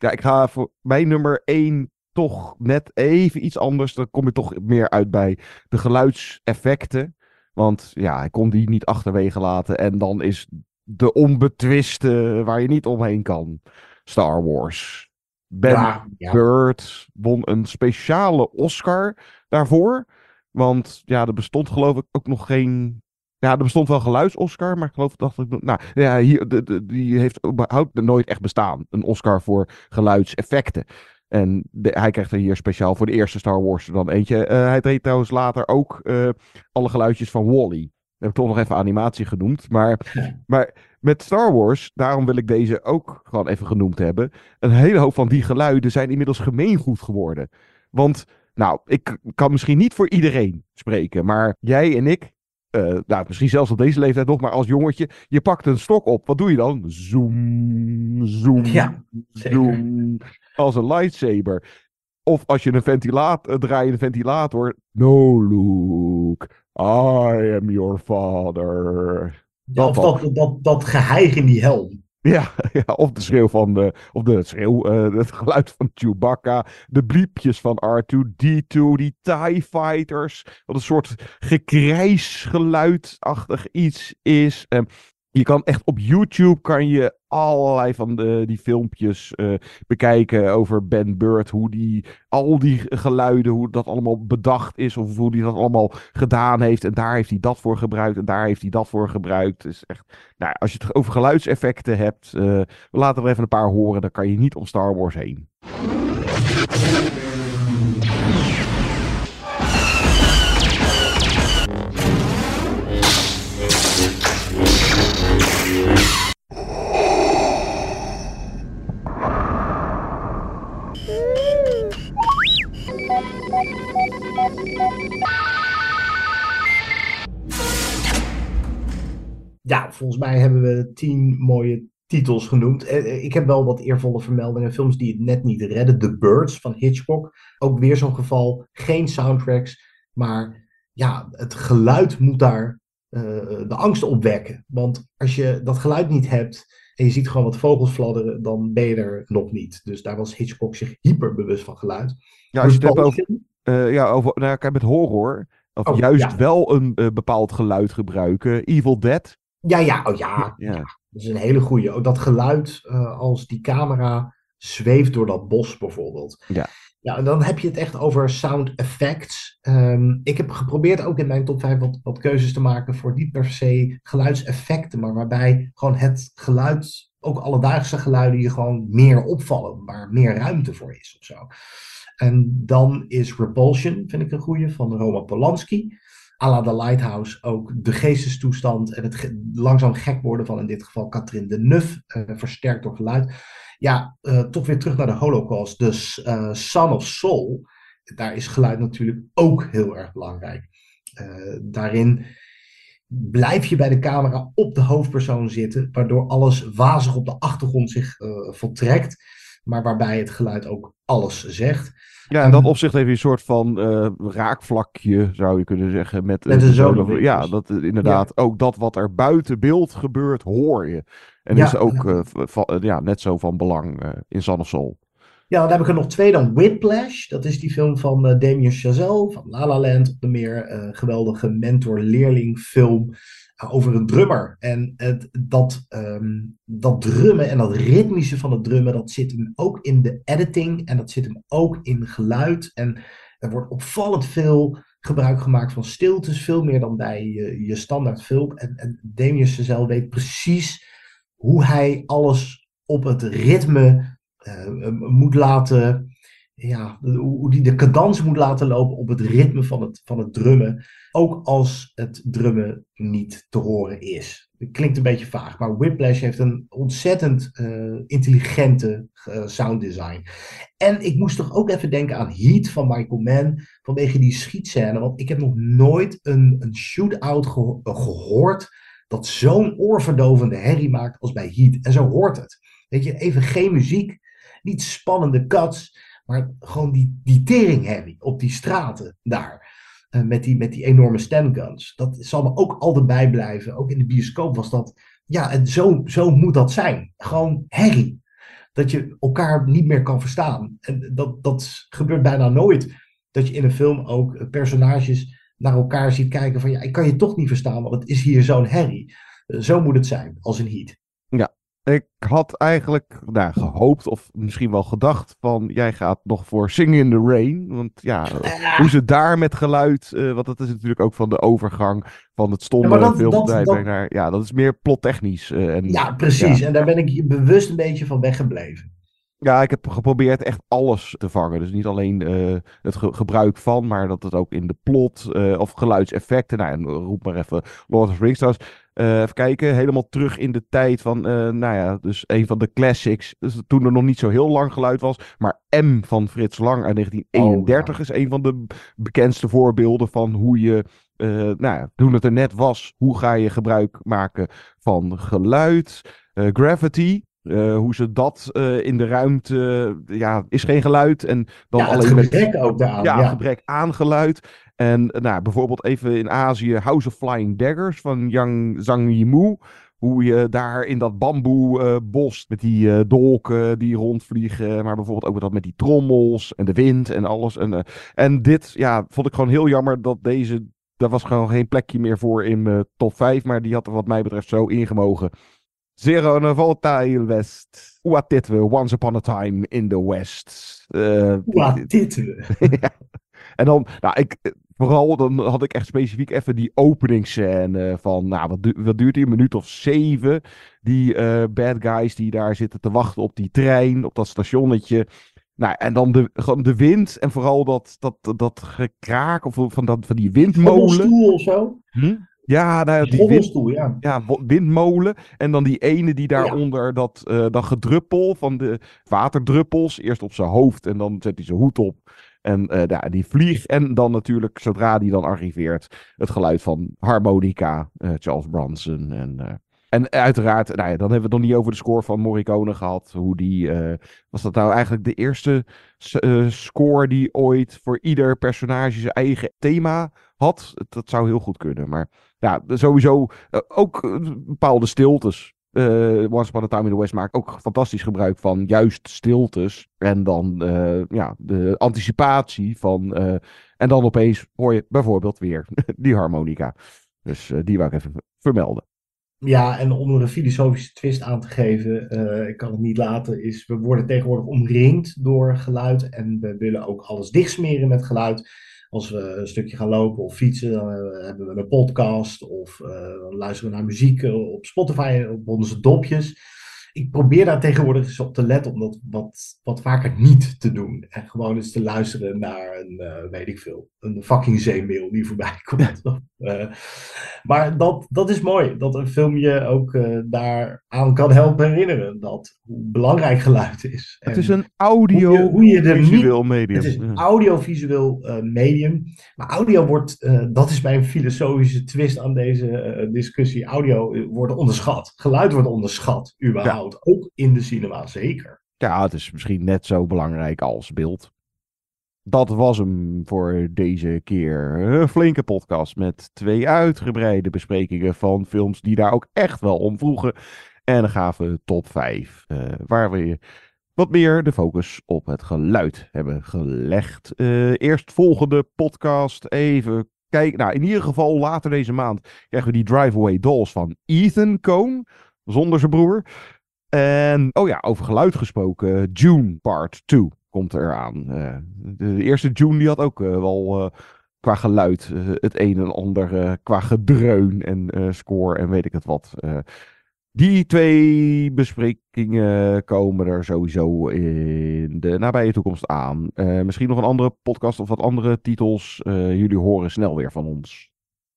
Ja, ik ga voor mijn nummer 1 toch net even iets anders. Dan kom je toch meer uit bij de geluidseffecten. Want ja, ik kon die niet achterwege laten. En dan is de onbetwiste waar je niet omheen kan. Star Wars. Ben Ja, ja. Bird won een speciale Oscar daarvoor. Want ja, er bestond geloof ik ook nog geen... Ja, er bestond wel geluids-Oscar, maar ik geloof dacht ik... Nou, ja, hier, de, de- die heeft überhaupt nooit echt bestaan. Een Oscar voor geluidseffecten. En de- hij krijgt er hier speciaal voor de eerste Star Wars er dan eentje. Eh, hij deed trouwens later ook eh, alle geluidjes van Wall-E. Heb ik toch nog even animatie genoemd. Maar, maar met Star Wars, daarom wil ik deze ook gewoon even genoemd hebben. Een hele hoop van die geluiden zijn inmiddels gemeengoed geworden. Want, nou, ik kan misschien niet voor iedereen spreken. Maar jij en ik, eh, nou, misschien zelfs op deze leeftijd nog, maar als jongetje, je pakt een stok op. Wat doe je dan? Zoom, zoom, Ja, zeker. zoom. Als een lightsaber. Of als je een ventilator, draai een ventilator. No, Luke, I am your father. Ja, of dat, dat, dat geheig in die helm. [LAUGHS] Ja, ja, of de schreeuw van de. Of de schreeuw, uh, het geluid van Chewbacca. De bliepjes van R2D2. Die TIE Fighters. Wat een soort gekrijsgeluidachtig iets is. Um, je kan echt op YouTube kan je allerlei van de, die filmpjes uh, bekijken over Ben Bird. Hoe die al die geluiden, hoe dat allemaal bedacht is. Of hoe hij dat allemaal gedaan heeft. En daar heeft hij dat voor gebruikt. En daar heeft hij dat voor gebruikt. Is echt, nou, als je het over geluidseffecten hebt. Uh, we laten er even een paar horen. Dan kan je niet om Star Wars heen. Ja, volgens mij hebben we tien mooie titels genoemd. Ik heb wel wat eervolle vermeldingen. Films die het net niet redden. The Birds van Hitchcock. Ook weer zo'n geval. Geen soundtracks. Maar ja, het geluid moet daar uh, de angst opwekken. Want als je dat geluid niet hebt en je ziet gewoon wat vogels fladderen, dan ben je er nog niet. Dus daar was Hitchcock zich hyper bewust van geluid. Ja, als je het hebt over, uh, ja, over nou, kijk, met horror, of oh, juist ja. wel een uh, bepaald geluid gebruiken. Evil Dead. Ja, ja, oh ja. ja. ja dat is een hele goede. Ook dat geluid uh, als die camera zweeft door dat bos bijvoorbeeld. Ja. Ja, en dan heb je het echt over sound effects. Um, ik heb geprobeerd ook in mijn top 5 wat, wat keuzes te maken voor niet per se geluidseffecten, maar waarbij gewoon het geluid, ook alledaagse geluiden, je gewoon meer opvallen, waar meer ruimte voor is of zo. En dan is Repulsion, vind ik een goede, van Roman Polanski. A la The Lighthouse ook de geestestoestand en het langzaam gek worden van in dit geval Catherine Deneuve, uh, versterkt door geluid. Ja, uh, toch weer terug naar de Holocaust. Dus uh, Son of Soul, daar is geluid natuurlijk ook heel erg belangrijk. Uh, daarin blijf je bij de camera op de hoofdpersoon zitten, waardoor alles wazig op de achtergrond zich voltrekt, maar waarbij het geluid ook alles zegt. Ja, in dat opzicht heeft je een soort van uh, raakvlakje, zou je kunnen zeggen. Met, met de zoon. Ja, dat, inderdaad. Ja. Ook dat wat er buiten beeld gebeurt, hoor je. En ja, is ook uh, van, ja, net zo van belang uh, in Son of Soul. Ja, dan heb ik er nog twee dan. Whiplash, dat is die film van Damien Chazelle van La La Land. Op de meer geweldige mentor-leerling film over een drummer. En het, dat, um, dat drummen en dat ritmische van het drummen, dat zit hem ook in de editing en dat zit hem ook in geluid. En er wordt opvallend veel gebruik gemaakt van stiltes, veel meer dan bij je, je standaard film. En, en Damien weet precies hoe hij alles op het ritme uh, moet laten, ja, hoe die de cadans moet laten lopen op het ritme van het, van het drummen. Ook als het drummen niet te horen is. Het klinkt een beetje vaag, maar Whiplash heeft een ontzettend uh, intelligente uh, sound design. En ik moest toch ook even denken aan Heat van Michael Mann, vanwege die schietscène. Want ik heb nog nooit een, een shootout geho gehoord dat zo'n oorverdovende herrie maakt als bij Heat. En zo hoort het. Weet je, even geen muziek, niet spannende cuts, maar gewoon die, die teringherrie op die straten daar. Uh, met, die, met die enorme stemguns. Dat zal me ook altijd bijblijven. Ook in de bioscoop was dat. Ja, en zo, zo moet dat zijn. Gewoon herrie. Dat je elkaar niet meer kan verstaan. En dat, dat gebeurt bijna nooit. Dat je in een film ook personages naar elkaar ziet kijken van ja, ik kan je toch niet verstaan, want het is hier zo'n herrie. Uh, zo moet het zijn, als in Heat. Ik had eigenlijk nou, gehoopt of misschien wel gedacht van jij gaat nog voor Sing in the Rain. Want ja, ja. hoe ze daar met geluid, uh, want dat is natuurlijk ook van de overgang van het stonden ja, filmtijd naar, ja, dat is meer plottechnisch. Uh, en, ja, precies. Ja. En daar ben ik bewust een beetje van weggebleven. Ja, ik heb geprobeerd echt alles te vangen. Dus niet alleen uh, het ge gebruik van, maar dat het ook in de plot uh, of geluidseffecten. Nou, en roep maar even Lord of the Rings. Uh, even kijken, helemaal terug in de tijd van, nou ja, dus een van de classics. Dus toen er nog niet zo heel lang geluid was. Maar M van Frits Lang uit 1931 oh, ja. is een van de bekendste voorbeelden van hoe je nou ja, toen het er net was, hoe ga je gebruik maken van geluid. Gravity Eh, hoe ze dat eh, in de ruimte, ja, is geen geluid. En dan Ja, het alleen gebrek met, ook daaraan, Ja, ja. gebrek aan geluid. En eh, nou, bijvoorbeeld even in Azië House of Flying Daggers van Yang Zhang Yimou. Hoe je daar in dat bamboebos met die eh, dolken die rondvliegen. Maar bijvoorbeeld ook dat met die trommels en de wind en alles. En, eh, en dit, ja, vond ik gewoon heel jammer dat deze... Daar was gewoon geen plekje meer voor in mijn top 5. Maar die had er wat mij betreft zo ingemogen. Zero een Volatile West. Wat dit we? Once Upon a Time in the West. Eh, Wat dit we? ja. En dan, nou, ik, vooral dan had ik echt specifiek even die openingsscène van, nou, wat, du- wat duurt die? Een minuut of zeven. Die eh, bad guys die daar zitten te wachten op die trein, op dat stationnetje. Nou, en dan de, gewoon de wind en vooral dat, dat, dat gekraak of van, dat, van die windmolen. Rommelstoel of zo? Hm? Ja, nou, ja, die wind, ja. ja, windmolen. En dan die ene die daaronder dat, eh, dat gedruppel van de waterdruppels. Eerst op zijn hoofd en dan zet hij zijn hoed op. En eh, ja, die vlieg. En dan natuurlijk, zodra die dan arriveert, het geluid van harmonica, eh, Charles Bronson. En, eh, en uiteraard, nou ja, dan hebben we het nog niet over de score van Morricone gehad. Hoe die, eh, was dat nou eigenlijk de eerste eh, score die ooit voor ieder personage zijn eigen thema had? Dat zou heel goed kunnen, maar ja, sowieso eh, ook bepaalde stiltes. Once Upon a Time in the West maakt ook fantastisch gebruik van juist stiltes. En dan ja, de anticipatie van. en dan opeens hoor je bijvoorbeeld weer [LAUGHS] die harmonica. Dus die wou ik even vermelden. Ja, en om er een filosofische twist aan te geven, eh, ik kan het niet laten, is we worden tegenwoordig omringd door geluid en we willen ook alles dichtsmeren met geluid. Als we een stukje gaan lopen of fietsen, dan eh, hebben we een podcast of eh, luisteren we naar muziek op Spotify op onze dopjes. Ik probeer daar tegenwoordig eens op te letten om dat wat, wat vaker niet te doen. En gewoon eens te luisteren naar een, eh, weet ik veel, een fucking zeemail die voorbij [LAUGHS] komt. Eh, maar dat, dat is mooi, dat een film je ook eh daaraan kan helpen herinneren. Dat hoe belangrijk geluid is. Het is een audio hoe je, hoe je visueel niet, medium. Het is een audiovisueel medium. Maar audio wordt, dat is mijn filosofische twist aan deze discussie. Audio wordt onderschat. Geluid wordt onderschat, überhaupt. Ook in de cinema, zeker. Ja, het is misschien net zo belangrijk als beeld. Dat was hem voor deze keer. Een flinke podcast met twee uitgebreide besprekingen van films die daar ook echt wel om vroegen. En een gave top 5, eh, waar we wat meer de focus op het geluid hebben gelegd. Eh eerst volgende podcast even kijken. Nou, in ieder geval later deze maand krijgen we die Drive Away Dolls van Ethan Coen, zonder zijn broer. En, oh ja, over geluid gesproken, June Part 2 komt eraan. Eh de, eerste June die had ook eh, wel eh, qua geluid het een en ander qua gedreun en score en weet ik het wat. Die twee besprekingen komen er sowieso in de nabije toekomst aan. Misschien nog een andere podcast of wat andere titels. Jullie horen snel weer van ons.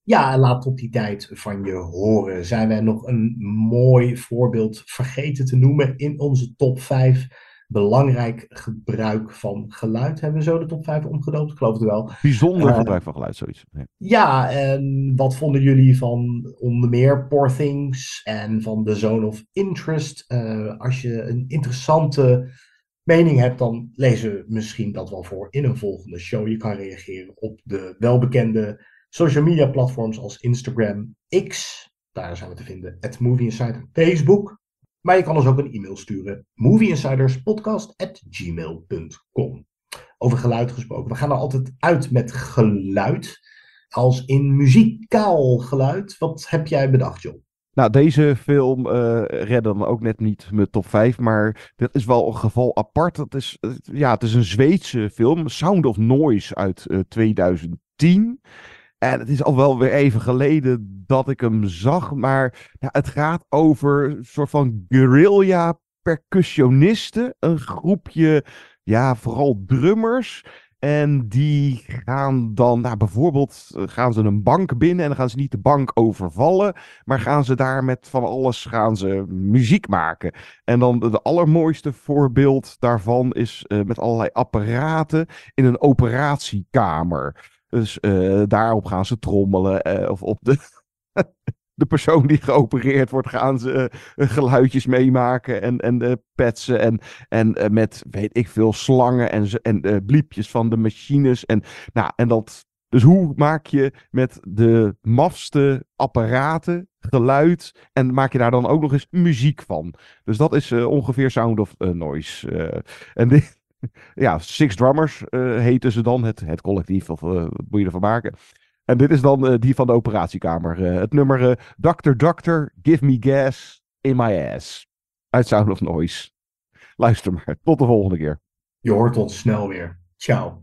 Ja, laat tot die tijd van je horen. Zijn wij nog een mooi voorbeeld vergeten te noemen in onze top 5? Belangrijk gebruik van geluid. Hebben we zo de top 5 omgedoopt? Ik geloof het wel. Bijzonder Eh, gebruik van geluid, zoiets. Ja. Ja, en wat vonden jullie van onder meer Poor Things en van The Zone of Interest? Eh, als je een interessante mening hebt, dan lezen we misschien dat wel voor in een volgende show. Je kan reageren op de welbekende social media platforms als Instagram, X, daar zijn we te vinden, at Movie Insider, Facebook. Maar je kan ons ook een e-mail sturen, movieinsiderspodcast.gmail.com. Over geluid gesproken. We gaan er altijd uit met geluid als in muzikaal geluid. Wat heb jij bedacht, John? Nou, deze film eh redde dan ook net niet mijn top 5, maar dit is wel een geval apart. Het is, eh, ja, het is een Zweedse film, Sound of Noise uit eh, 2010. En het is al wel weer even geleden dat ik hem zag, maar ja, het gaat over een soort van guerrilla percussionisten. Een groepje, ja, vooral drummers. En die gaan dan, nou, bijvoorbeeld, eh, gaan ze een bank binnen en dan gaan ze niet de bank overvallen, maar gaan ze daar met van alles gaan ze muziek maken. En dan de allermooiste voorbeeld daarvan is eh, met allerlei apparaten in een operatiekamer. Dus eh, daarop gaan ze trommelen, eh, of op de, [LAUGHS] de persoon die geopereerd wordt, gaan ze eh, geluidjes meemaken en, en petsen. En, en met, weet ik veel, slangen en, en bliepjes van de machines. En, nou, en dat, dus hoe maak je met de mafste apparaten geluid en maak je daar dan ook nog eens muziek van? Dus dat is ongeveer Sound of Noise. en dit, [LAUGHS] ja, Six Drummers eh, heten ze dan, het, het collectief, of eh, wat moet je ervan maken? En dit is dan eh, die van de operatiekamer. Het nummer Doctor Doctor, Give Me Gas in My Ass. Uit Sound of Noise. Luister maar. Tot de volgende keer. Je hoort ons snel weer. Ciao.